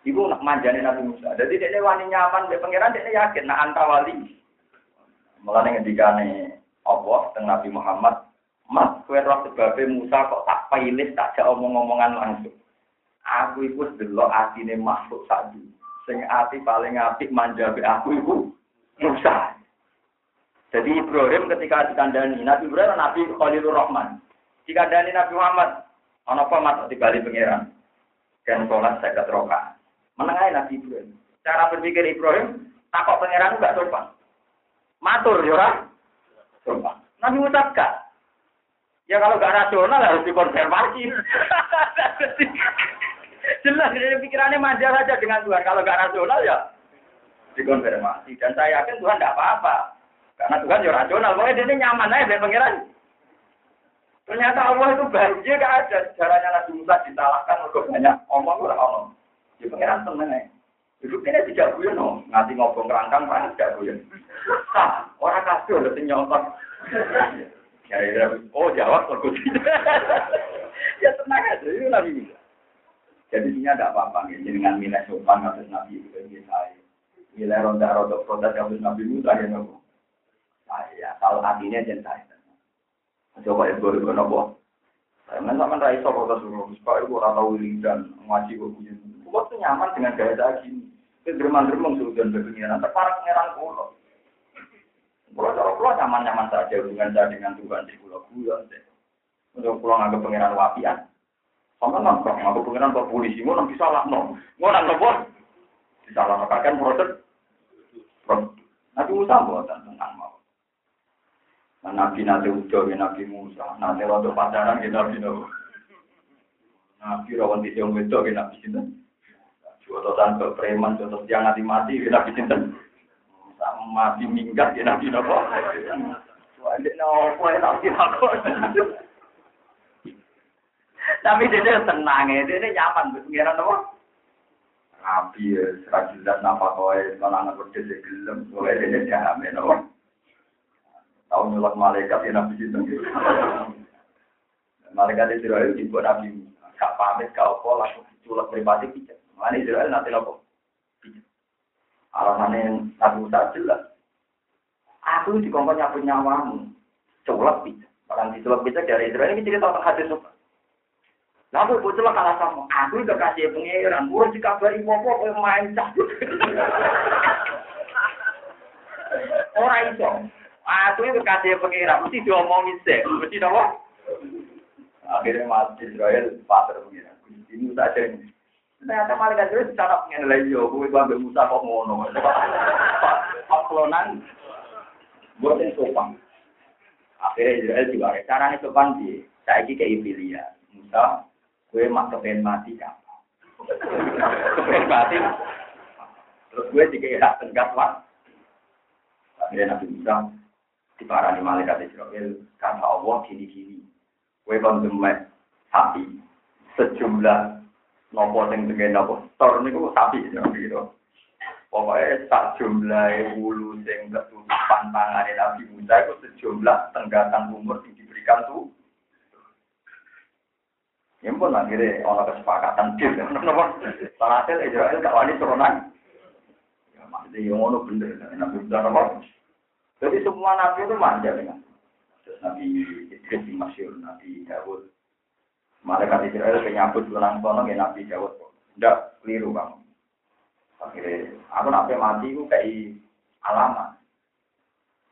Ibu nak manjane Nabi Musa. Jadi dia wani nyaman, dia pangeran dia yakin nak anta wali. Mulane ngendikane Allah tentang Nabi Muhammad, Mas, kue roh sebabnya Musa kok tak pilih, tak jauh omong-omongan langsung. Aku iku delok atine makhluk sadu. Sing ati paling apik manjabe aku iku Musa. Jadi Ibrahim ketika dikandani Nabi Ibrahim Nabi Khalilur Rahman. Dikandani Nabi Muhammad, ana apa mat dibali pangeran. Dan sholat saya roka. Menengahi Nabi Ibrahim. Cara berpikir Ibrahim, takut pangeran enggak sopan. Matur ya Sopan. Nabi Musa enggak. Ya kalau nggak rasional harus dikonfirmasi. Jelas dari pikirannya manja saja dengan Tuhan. Kalau nggak rasional ya dikonfirmasi. Dan saya yakin Tuhan tidak apa-apa. Karena Tuhan ya rasional. Pokoknya dia nyaman aja dari pengiran. Ternyata Allah itu bahagia gak ada. Caranya Nabi Musa disalahkan untuk banyak omong ora omong. Ya pengiran seneng aja. Hidup ini tidak guyon no. Nanti ngobong kerangkang mana tidak guyon. Nah, orang kasih udah nyontok. Ya, ya, oh jawab kalau ya tenang aja, itu Nabi Musa. Jadi ini ada apa-apa, ya. dengan nilai sopan atas Nabi itu yang saya. Nilai ronda-ronda protes atas Nabi Musa yang nopo. Saya, kalau hatinya jangan saya. Coba ya, gue gue nopo. Saya main sama Rai Sopo protes dulu, supaya gue rata dan ngaji gue punya. Gue tuh nyaman dengan gaya saya gini. Itu derman-dermang sudah berpengiran, terparak pengiran pulau. Pulau cara pulau nyaman-nyaman saja hubungan saya dengan Tuhan di pulau-pulau. Untuk pulau nganggap pengiran wapian. Sama nangkap, aku pengiran ke polisi, mau nanti salah no, mau nangkap bos, disalah kan proses. Nabi Musa buatan tentang mau. Nah, Nabi nanti udah, Nabi Musa, nanti waktu pacaran kita Nabi Nabi. Nabi rawan di tiang wedok, Nabi Sinten. Jodotan ke preman, jodotan yang mati mati, Nabi Sinten. Mati minggat, Nabi Nabi. Wajib nopo, Nabi Nabi. Tapi dia tenang ya, dia nyaman pengiran apa? Rabi ya, serah jelas napa kowe, malah anak berdua dia gelem, kowe dia jamin apa? Tahu nyolok malaikat ya nabi itu. Malaikat Israel ibu nabi, gak pamit, gak apa, langsung culak pribadi pijat. Mana Israel nanti apa? Alasannya Nabi Musa jelas. Aku dikongkon nyapu nyawamu, culak pijat. Orang diculak pijat dari Israel ini cerita tentang hadis. Lalu bocil kalah sama aku udah kasih pengiran, gue dikabari popo kau main cabut. Orang itu, aku itu kasih pengiran, mesti diomongin sih, mesti apa? Akhirnya mati Israel pasar pengiran, ini saja ini. Ternyata malaikat itu secara pengen lagi yo, gue bangga Musa kok ngono. Paklonan, buat yang sopan. Akhirnya Israel juga, caranya sopan sih, saya kayak Ibilia, Musa Gue mak kepen mati kan. kepen mati. Terus gue dikira tenggat lah. Akhirnya Nabi Musa diparani malaikat Israel kata Allah gini-gini. Gue kan demek sapi sejumlah nopo sing dengan nopo tor niku sapi gitu. Pokoknya tak jumlah wulu sing ketutupan tangan Nabi Musa itu sejumlah tenggatan umur yang diberikan tuh Ya pun akhirnya orang kesepakatan deal. Salah hasil Israel gak wani turunan. Ya maksudnya yang ngono bener. Nabi Musa apa? Jadi semua nabi itu manja dengan. Nabi Idris di Masyur, Nabi Dawud. Malaikat Israel penyambut pulang sono ya Nabi Dawud. Tidak keliru kamu. Akhirnya aku nabi mati itu kayak alamat.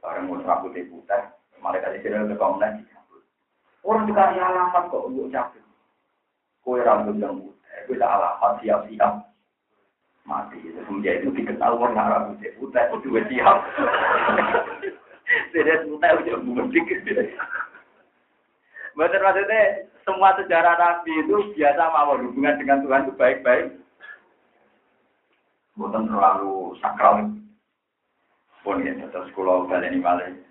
Barang mau rambut putih, malaikat Israel ke komnas Orang dikasih alamat kok untuk cabut kue rambut yang putih, kue alamat siap-siap mati. Semenjak itu dikenal orang Arab itu putih itu juga siap. Tidak putih udah mudik. Betul maksudnya semua sejarah Nabi itu biasa mau hubungan dengan Tuhan itu baik-baik. Bukan terlalu sakral. Pun ya, terus kalau kalian ini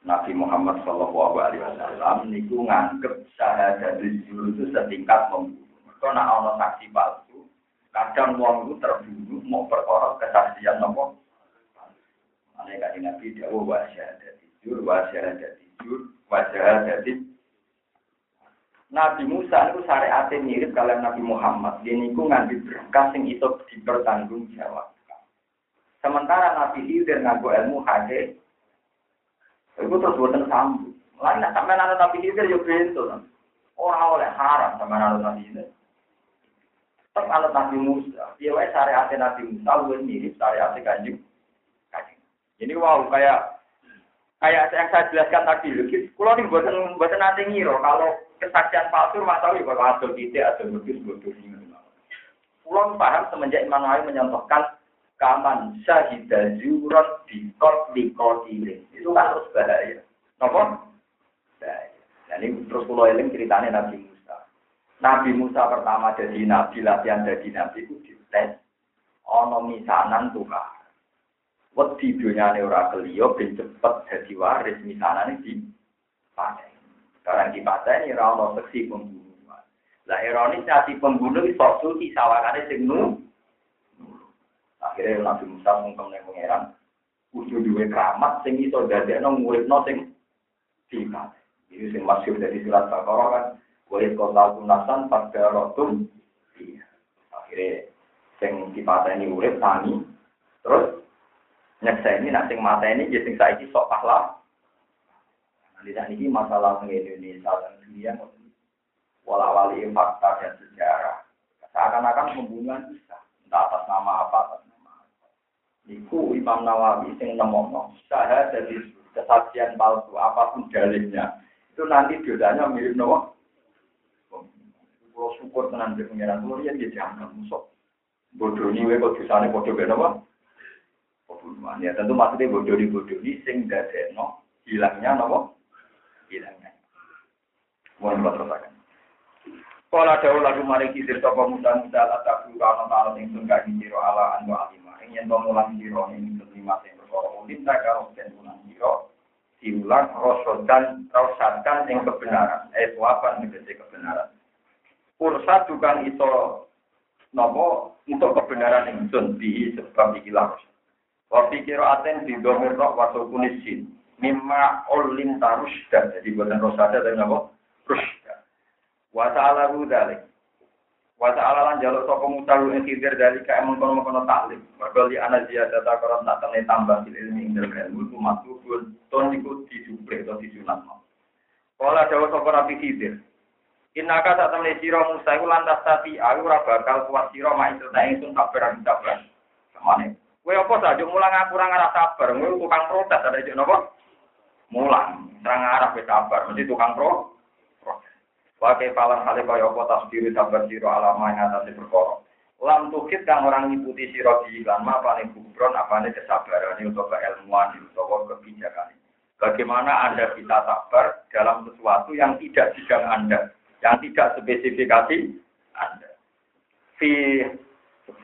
Nabi Muhammad Shallallahu Alaihi Wasallam niku nganggep syahadat itu setingkat membunuh. Kalau nak ono saksi palsu, kadang wong itu terbunuh mau perkara kesaksian nopo. Ane kaji Nabi dawu wa syahadat jujur, wa syahadat jujur, wa syahadat Nabi Musa itu syariatnya mirip kalian Nabi Muhammad. Dia niku ngambil berkah sing itu dipertanggung jawab. Sementara Nabi Khidir nganggo ilmu hadis, itu terus buatan sambung. Lain sampai nana Nabi Khidir yo bento. Orang oleh haram sama nana Nabi Khidir. Tetap alat Nabi Musa. Dia wae syariat Nabi Musa lu mirip syariat kanjeng. Kanjeng. Ini wow kayak kayak yang saya jelaskan tadi. Kalau ini buatan buatan nanti ngiro kalau kesaksian palsu masalah kalau ada tidak ada bagus bodoh Pulau paham semenjak Imam Nawawi menyontohkan kaman syahidah di kot di ini itu kan terus bahaya. Nopo? Bahaya. Nah ini terus pulau eling ceritanya Nabi Musa. Nabi Musa pertama jadi nabi latihan jadi nabi itu dites. Ono misanan tukar. Wedi dunyane ora keliyo ben cepet jadi waris misanane di panen. Sekarang di pasar ini rano seksi pembunuhan. Lah ironis si pembunuh itu sok suci sawangannya sing nu. Akhirnya Nabi Musa mungkem ning pangeran. Kudu keramat sing iso dadekno nguripno sing dikat. Ini sing masyhur dari surat Baqarah kan. Wa kota kunasan pada rotum. Iya. Akhirnya sing dipateni urip tani. Terus nyekseni nak sing mateni ya sing saiki sok pahlawan. Tidak ini masalah Indonesia dan dunia wala-wali fakta dan sejarah. Seakan-akan pembunuhan bisa, entah atas nama apa. Iku Imam Nawawi sing nemono, saya dari kesaksian palsu apa pun dalilnya, itu nanti dosanya mirip Nawa. Kalau syukur tenan di pengiran ya dia jangan musuh. Bodoh ini kok dosane bodoh beda apa? Pembunuhan ya tentu maksudnya bodoh di bodoh ini sing dadekno hilangnya Nawa hilangnya. Mohon maaf teruskan. Kala dawu lagu mari kisir sapa muda-muda latak kula ana taala ing tunggal sira ala anu alima. Yen mulang sira ing lima sing perkara ulim tak karo den mulang sira diulang rosodan rosadan yang kebenaran. Eh suapan negesi kebenaran. Ursa tukang iso nopo untuk kebenaran yang sun di sebab ikilah. Wa pikira aten di domir rok wasukunisin mimma ulin tarusda. Jadi buatan rosada tapi apa? Rusda. Wa ta'ala dzalik. Wa ta'ala lan jaluk sapa mutalu ing khidir dari ka emang kono-kono taklim. Mergo li ana ziyada ta karo tak tene tambah sil ilmi ing dalem ilmu ku matlubun ton iku disuplek to disunat. Kala dawa sapa Nabi Khidir. Inaka sak temne sira Musa iku lantas tati aku ora bakal kuat sira mak cerita ingsun kabar kabar. Samane. Kowe apa saja mulang aku ora ngarah sabar, kowe tukang protes ada juk napa? mulang terang arah ke kabar mesti tukang pro Wakai palang kali kaya apa tasdiri sabar siro alama yang atas perkara. Lam tukit kang orang ngikuti siro di iklan ma paling kubron nih kesabaran ini untuk keilmuan untuk kebijakan. Bagaimana Anda bisa sabar dalam sesuatu yang tidak bidang Anda, yang tidak spesifikasi Anda. Fi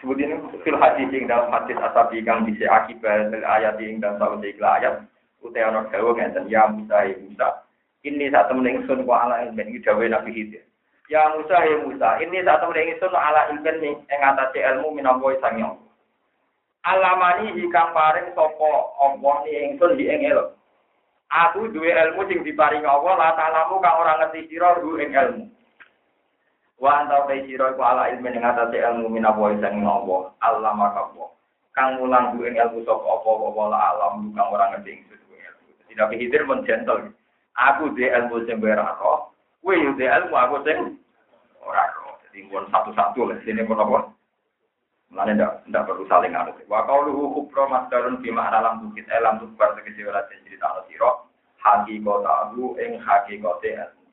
sebut ini fil hadis yang dalam hadis asabi kang bisa akibat ayat yang dalam salah ayat utai ana dawa ngeten ya Musa ya Musa ini saat temen ingsun wa ala ilmin iki dawe Nabi Khidir ya. Musa ya Musa. Ini saat temen ingsun ala ilmin ing atase ilmu minangka sang yang alamani hikang paring sapa Allah ni ingsun di ing ilmu aku duwe ilmu sing diparing Allah la ta'lamu kang ora ngerti sira du ing ilmu. Wa anta ta sira ku ala ilmin ing atase ilmu minangka sang Allah. Allah. Maka kang mulang ing ilmu sapa apa apa la alam kang ora ngerti ingsun Nabi Khidir pun gentle. Aku di ilmu sing ora roh, kowe di ilmu aku sing ora. Jadi pun satu-satu lah sini pun apa? Mulane ndak ndak perlu saling ngarep. Wa qauluhu kubra masdarun fi ma'na lam bukit elam tukbar tegese ora cerita ana sira. Hakikate aku ing hakikate ilmu.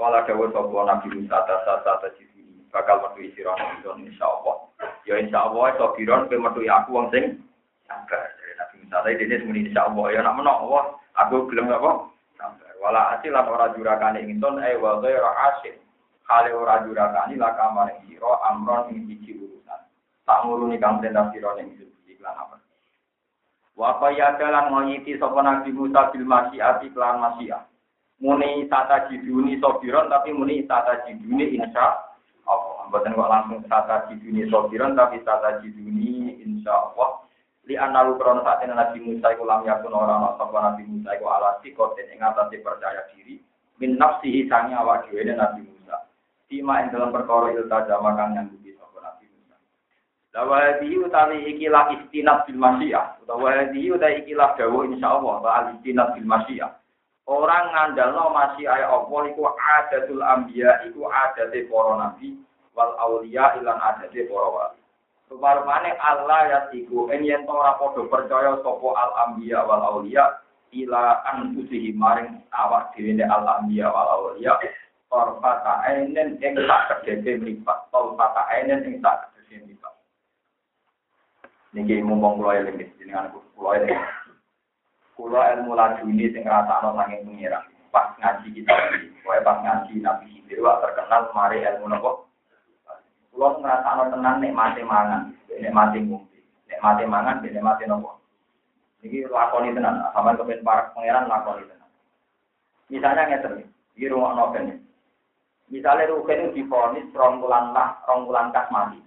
Kala dawuh sapa Nabi Musa ta sa ta bakal metu sira insyaallah. Ya insya Allah sobiron kowe metu aku wong sing sabar. Nabi Musa tadi dene insya Allah ya nak menok Allah aku gelem apa? Wala asil lan ora jurakane ingsun eh wa ghairu asil. Hale ora jurakane la kamar sira amron ing siji urusan. Tak nguruni kang perintah sira ning iklan apa? Wa ya dalan ngonyiti sapa Nabi Musa bil masyiati kelan masyiah. Muni tata jiduni sobiron tapi muni tata jiduni insya Allah. Bukan kok langsung tata jiduni sobiron tapi tata jiduni insya Allah. Li analu krono saat ini Nabi Musa iku lam yakun ora ana Nabi Musa iku ala sikoten ing atase percaya diri min nafsihi sangi awak dhewe Nabi Musa. Tima ing dalam perkara ilta jama kang nyanggupi sapa Nabi Musa. Lawa di utawi ikilah istinab bil masyiah utawa di utawi ikilah dawu insyaallah wa al istinab bil masyiah. Orang ngandalno masih ayat Allah iku adatul anbiya iku adate para nabi wal auliya ilan adate para wali. Rupa-rupane Allah ya iku en yen ora padha percaya sapa al anbiya wal auliya ila anfusihi maring awak dhewe al anbiya wal auliya Torfata ainen ing tak kedede mripat. Torfata ainen ing tak kedede mripat. Niki mumpung kula eling jenengan kula eling. Kula ilmu laduni sing ngrasakno saking pengira. Pas ngaji kita iki, kowe pas ngaji Nabi Khidir terkenal mari ilmu nopo? Kula ngrasakno tenan mati mangan, ngombe, nek mati mangan, nek mati nopo? Iki lakoni tenan, sampeyan kepen para pangeran lakoni tenan. Misalnya ngeten, iki rungokno ben. Misalnya Rugen itu difonis rong bulan lah, rong bulan kas mati.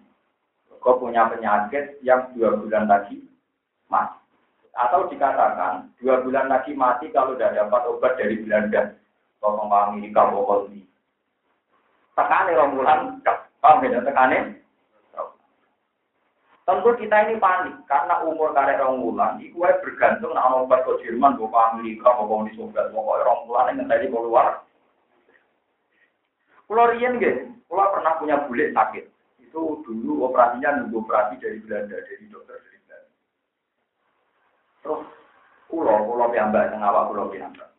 Kau punya penyakit yang dua bulan lagi mati. Atau dikatakan dua bulan lagi mati kalau tidak dapat obat dari Belanda, tolong Amerika, pokok ini. Tekane rong bulan, paham beda tekane? Tentu kita ini panik karena umur karek rong bulan, itu bergantung nak obat ke Jerman, ke Amerika, pokok di Soviet, pokok rong bulan yang tadi keluar. Rien gitu, pulau pernah punya bule sakit. Itu dulu operasinya nunggu operasi dari Belanda, dari dokter dari Belanda. Terus pulau, pulau piambak, yang awak pulau piambak.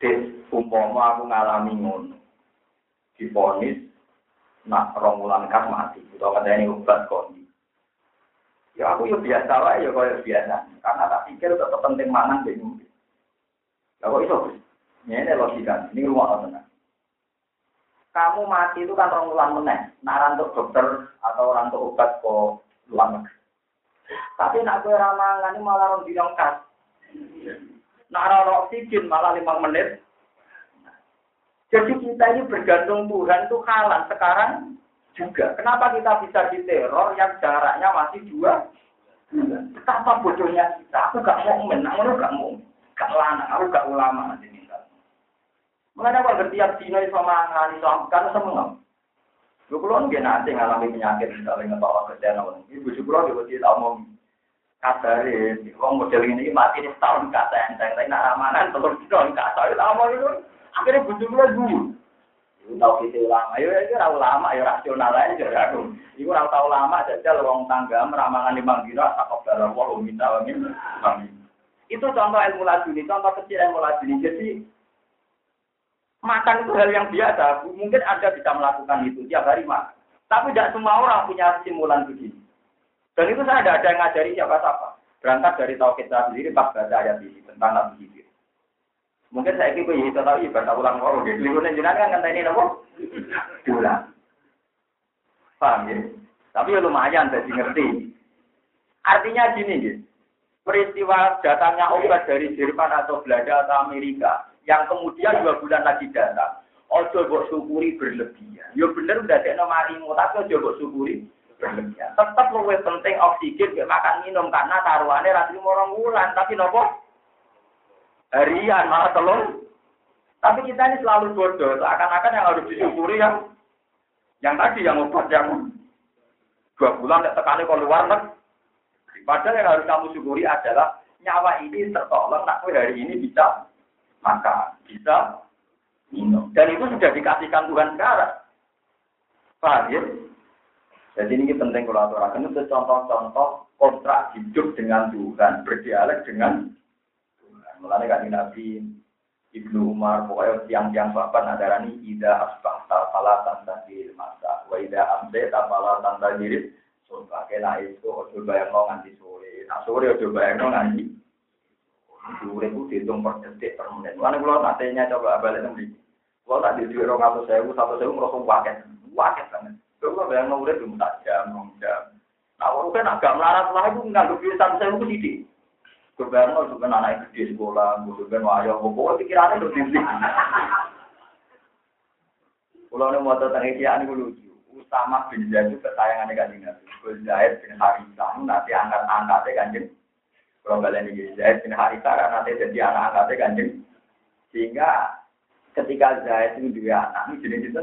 Des, umpama aku ngalami ngono. Diponis, nak romulan kas mati. Itu ada ini obat kondi. Ya aku ya biasa lah, ya kaya biasa. Karena tak pikir tetap penting mangan jadi mungkin. Ya kok itu? Ini logika, ini rumah tenang kamu mati itu kan orang ulang meneh. Nah, untuk dokter atau orang untuk obat kok ulang Tapi nak gue ramangan ini malah orang bilang kas. Nah, oksigen malah lima menit. Jadi kita ini bergantung Tuhan itu kalah sekarang juga. Kenapa kita bisa diteror yang jaraknya masih dua? Betapa bodohnya kita. Aku gak mau menang, aku gak mau. Gak lana, aku gak ulama. Ini. Mengenai kalau setiap dino iso mangan iso kan semua. Lu kulo nggih nanti ngalami penyakit misalnya ngebawa ke channel. Ibu kulo yo wedi omong kabare wong model ini mati ini setahun kata enteng tapi nak amanan telur dino kata itu omong itu akhirnya bujuk kulo dulu. Iku tau kita ulama, ayo iki ora ulama ya rasional aja jadi aku. Iku ora tau ulama jajal wong tangga meramangan limang dino takok dalam wa minta wa Itu contoh ilmu laduni, contoh kecil ilmu laduni. Jadi Makan itu hal yang biasa. Mungkin Anda bisa melakukan itu tiap hari makan. Tapi tidak semua orang punya simulan begini. Dan itu saya tidak ada yang ngajari siapa-siapa. Berangkat dari tauhid saya sendiri pas baca ayat ini tentang Nabi Khidir. Mungkin saya ikut ya, tapi baca ulang orang. Jadi liburan jenengan kan ini apa? Diulang. Paham ya? Tapi ya lumayan jadi ngerti. Artinya gini, gitu. peristiwa datangnya obat dari Jerman atau Belanda atau Amerika yang kemudian dua bulan lagi datang. Ojo buat syukuri berlebihan. Yo ya bener udah ada marimu, tapi ojo buat syukuri berlebihan. Tetap lebih penting oksigen, makan minum karena taruhannya rasi orang bulan. Tapi nopo harian malah telur. Tapi kita ini selalu bodoh. Seakan-akan yang harus disyukuri yang yang tadi yang obat yang dua bulan tidak tekani kalau luar negeri. Padahal yang harus kamu syukuri adalah nyawa ini tertolong. Nak hari ini bisa maka bisa minum. Dan itu sudah dikasihkan Tuhan sekarang. Paham ya? Jadi ini penting kalau aturakan itu contoh-contoh kontrak hidup dengan Tuhan, berdialek dengan. Mulanya kan Nabi Ibnu Umar, pokoknya tiang-tiang sahabat nadarani ida asbah salah tanda di masa, wa ida amse tapala tanda diri so pakai lah itu ojo bayang no nganti sore. Nah sore ojo bayang no nganti sore. Itu dihitung per detik per menit. Mana kalau nantinya coba balik nanti kalau tak di dua orang atau sewu satu sewu merasa waket. Waket banget. Kalau bayang no udah belum tak jam jam. Nah kalau kan agak melarat lah itu nggak lebih satu sewu ke sini Kebayang juga anak gede sekolah, juga wayang, pokoknya pikirannya lebih Kalau ini mau tentang ini lucu. Usama bin Zaid itu ketayangan kanjeng Nabi. Bin Zaid bin Harithah nanti angkat-angkatnya kanjeng. Kalau kalian ini Zaid bin Harithah nanti jadi anak-angkatnya kanjeng. Sehingga ketika Zaid itu dia anak ini jenis itu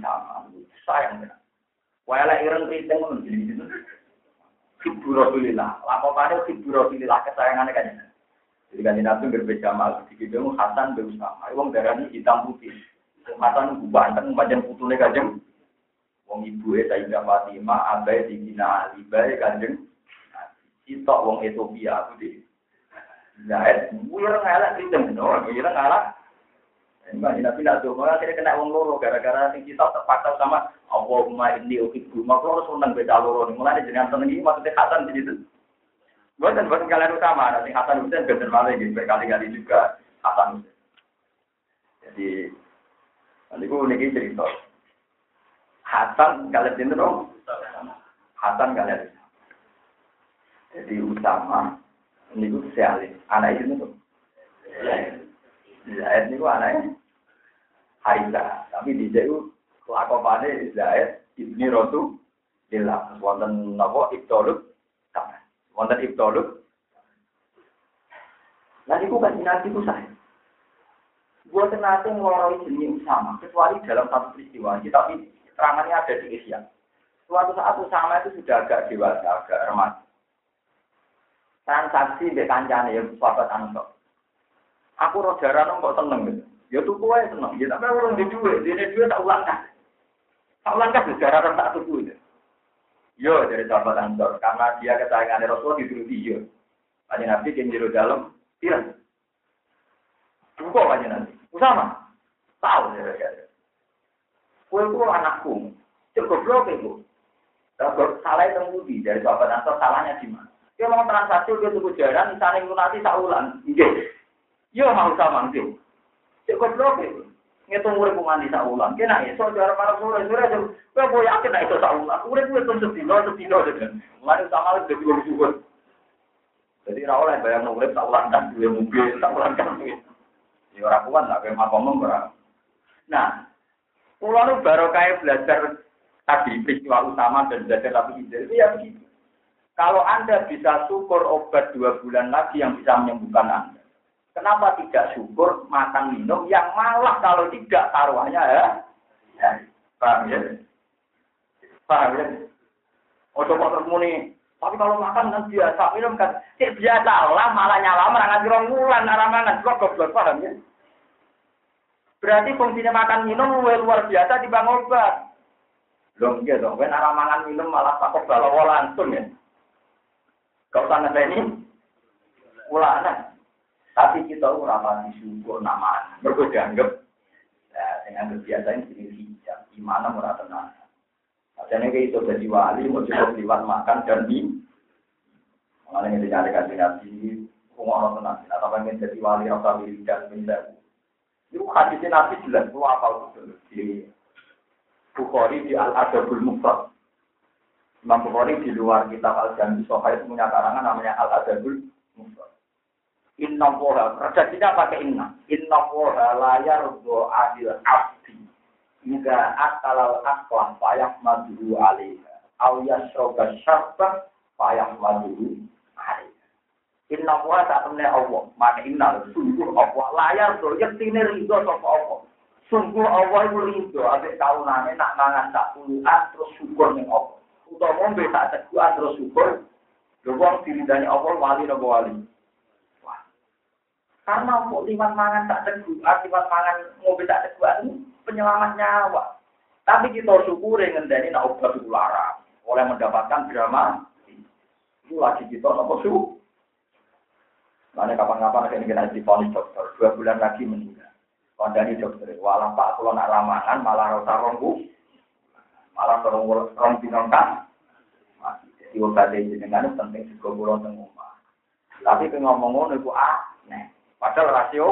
sama sayang benar. Wala ireng kriting pun jenis itu. Ibu Rasulillah. Lama pada Ibu Rasulillah kesayangannya kanjeng. Jadi kanjeng Nabi berbeda mal. Di video Hasan bin Usama. Wong darah ini hitam putih. Hasan banteng macam putune kanjeng. Wong ibu e Sayyidah Fatimah abai dibina Ali bae kanjeng. Sitok wong Ethiopia aku di. Zaid, wira ngalak kritem, no, wira ngalak. Mbak Nabi nak tuh, malah akhirnya kena wong loro gara-gara sing kita terpaksa sama Allahumma inni uhibbu. Maka harus seneng beda loro nih. Mulai jenengan seneng iki maksudnya Hasan di situ. Bukan bukan kalian utama, nanti Hasan Husain bener malah gitu berkali-kali juga Husain. Jadi Nanti gue niki cerita. Hasan kalian cinta dong. Hasan kalian. Jadi utama ini gue. Anak itu tuh. Zaid ini gue anaknya Haida. Tapi di jauh kelakuannya Zaid ibni Rotu Lillah. Wonten nopo ibtoluk. Wonten ibtoluk. Nanti gue kasih nasi gue saya. Buat nanti ngeloroi jenis sama, kecuali dalam satu peristiwa. Tapi terangannya ada di Asia. Suatu saat Usama itu sudah agak dewasa, agak remaja. Transaksi di kancane ya, sahabat Ansor. Aku roh jarang kok seneng gitu. Ya tuku aja seneng. Ya tapi orang di duit, di duit tak ulang kan. Tak ulang kan jarang tak tuku itu. Yo dari sahabat Ansor, karena dia kesayangan Rasul dituruti yo. Hanya Nabi yang jero dalam, iya. Buka aja nanti. Usama, tahu ya ya. Kue ku anakku, cukup blok itu. Kalau salah itu dari sahabat Ansor salahnya di mana? Dia mau transaksi dia tuku jaran, misalnya lunasi saulan, iya. Yo mau sama gitu. Cukup blok itu. Ngitung urip mandi saulan. Kena iso cara para sore sore aja. Kowe mau yakin nek iso saulan. Urip kuwi terus sedino sedino aja. Mulai sama dadi wong suwun. Jadi ra oleh bayang urip saulan kan duwe mobil, saulan kan duwe. Ya ora kuat lah kayak makom ora. Nah, nu baru kayak belajar tadi peristiwa utama dan belajar tapi itu ya begitu. Kalau Anda bisa syukur obat dua bulan lagi yang bisa menyembuhkan Anda. Kenapa tidak syukur makan minum yang malah kalau tidak taruhannya ya? ya paham ya? Paham ya? Ojo kok muni, tapi kalau makan kan biasa minum kan, cek biasa lah malah nyala merangat rong wulan naramangan kok goblok paham ya? Berarti fungsinya makan minum luar biasa di bang obat. Belum gitu dong, kan arah minum malah takut balawa langsung ya. Kau tanya ini, ulana. Tapi kita ora syukur nama. Mergo dianggap ya dengan biasa ini jadi hijab. Gimana murah tenang. Jadi kayak itu jadi wali, mau cukup liwat makan dan minum. Mengenai yang dicari kasih nabi, kumah tenang. Atau pengen jadi wali, rasa wiridan, minta itu hadisnya Nabi jelas, lu apa itu di Bukhari di Al Adabul Mufrad. Imam Bukhari di luar kitab Al Jami itu punya karangan namanya Al Adabul. Inna woha, redaksinya pakai inna. Inna woha layar do adil abdi. Jika akalal payah madhu alaiha. Au yasroga syarbah payah madhu Inna wa ta'ala Allah. Maka inna sungguh Allah. Layar to yektine ridho sapa Allah. Sungguh Allah itu ridho ambek kaunane nak mangan tak puluhan terus syukur ning Allah. Utawa ngombe tak terus syukur. Lho wong diridani Allah wali napa wali. Karena mau liwat mangan tak teguhan, liwat mangan ngombe tak teguhan penyelamat nyawa. Tapi kita syukuri ngendani nak obat itu larang. Oleh mendapatkan drama. Itu lagi kita nopo syukur. Mana kapan-kapan akan kita diponis dokter, dua bulan lagi meninggal. Kondani dokter, walau pak kalau nak ramangan malah rasa rombu, Malah orang orang bingung kan. Jadi obat jenengan penting juga pulau teng omah. Tapi ngomong ngono iku aneh. Padahal rasio.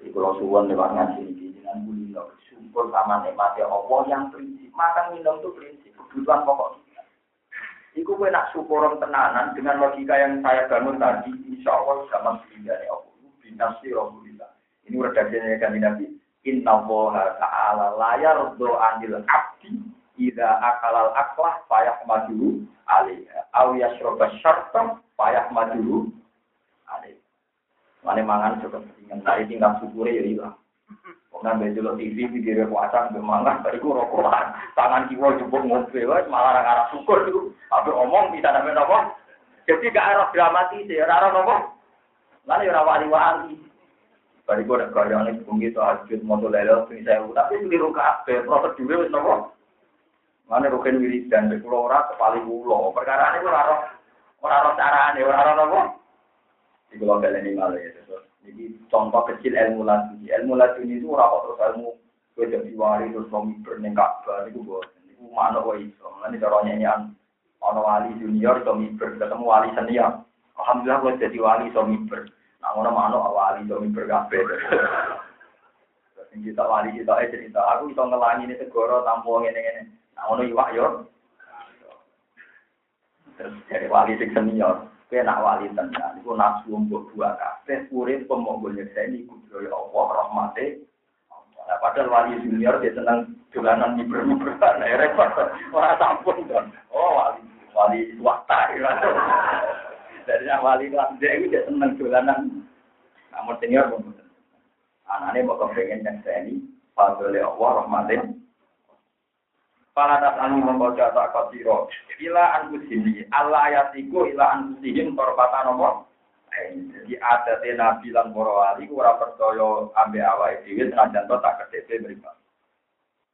Jadi kalau suwon lewat ngaji ini dengan buli bersyukur sama nikmatnya Allah yang prinsip. Makan minum itu prinsip kebutuhan pokok kita. Iku gue nak syukuran tenanan dengan logika yang saya bangun tadi, insya Allah zaman sehingga Allah. Bintang si Ini redaksinya kan Nabi. Inna woha ta'ala layar do anil abdi Ida akalal aklah payah maju alaiha. Aw yasroba syartam payah maju. Mana mangan coba dengan tadi tinggal syukure ya hilang. Karena betul TV video puasa bermangan, bariku rokokan, tangan kiwa jemput mobil, malah orang arah syukur itu. Tapi omong bisa namanya apa? Jadi gak arah dramatis ya, arah apa? Lalu ya wali wali. Bariku ada gaya nih, bumi itu ajut, motor lele, saya tapi keliru kabeh, prosedur wis nopo. Mana rugen wiridan, pulau ora kepali pulau. Perkara ini ora roh, ora roh carane, ora roh nopo. Di pulau kalian ini ya, Jadi contoh kecil ilmu laduni. Ilmu laduni itu kok terus ilmu gue jadi wali terus suami berneng kabar itu buat. Itu mana kok iso. Nanti caranya nyanyian ono wali junior suami ber ketemu wali senior. Alhamdulillah gue jadi wali suami ber. Nah ono mana wali suami ber kabeh. kita wali kita eh cerita aku iso ngelangi ini segoro tampung ini ini Nah, ngono iwak yo. Terus dari wali sing senior, nak wali tenan iku nafsu mbok dua kabeh urip pemonggo nyekseni kudroyo Allah rahmate. Nah, padahal wali junior dia seneng dolanan nyibur-nyibur nah repot. Ora sampun don. Oh, wali wali swasta. Dari yang wali kelas D itu dia seneng dolanan. Namun senior pun Anaknya mau kepengen nyekseni, padahal Allah rahmatin. Para tas anu membaca tak kasiro. Ila anfusihim. Allah ayatiku ila anfusihim korbatan nopo. Jadi ada nabi lan para wali ora percaya ambe awake dhewe senajan to tak kedhewe mripat.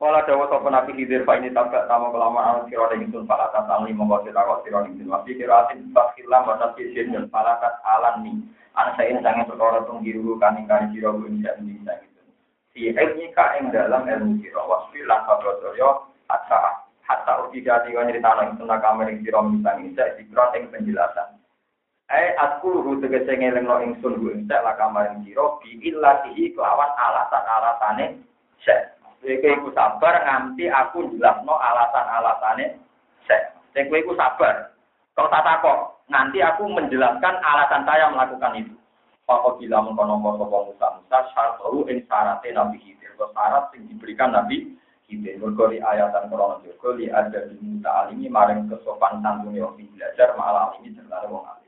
Kala dawa sapa nabi hidir fa ini tabak tamu kelamaan sira ing sun para tas anu membaca tak kasiro ing sun. Wafi kiratin bakilah mata kisin dan para tas alan ni. Anak saya ini sangat perkara tunggiru kaning kaning sira ing bisa gitu. Si ilmika ing dalam ilmu sira wasfi lan sabrotoyo hatta hatta ujiga tiga cerita nang tentang kamar yang sira misang isa dikron ing penjelasan Eh aku ruhu tegese ngelingno ingsun ku ing lah kamar yang sira bi illatihi kelawan alasan-alasane sek. Kowe iku sabar nganti aku jelasno alasan-alasane sek. Sing kowe iku sabar. Kau tak takok, nanti aku menjelaskan alasan saya melakukan itu. Pokok bila mengkono sapa Musa Musa syarat ing syaratnya Nabi Khidir. Syarat yang diberikan Nabi Ide mergo li ayatan krono juga li ada di muta alimi maring kesopan santune wong belajar malah alimi serta wong.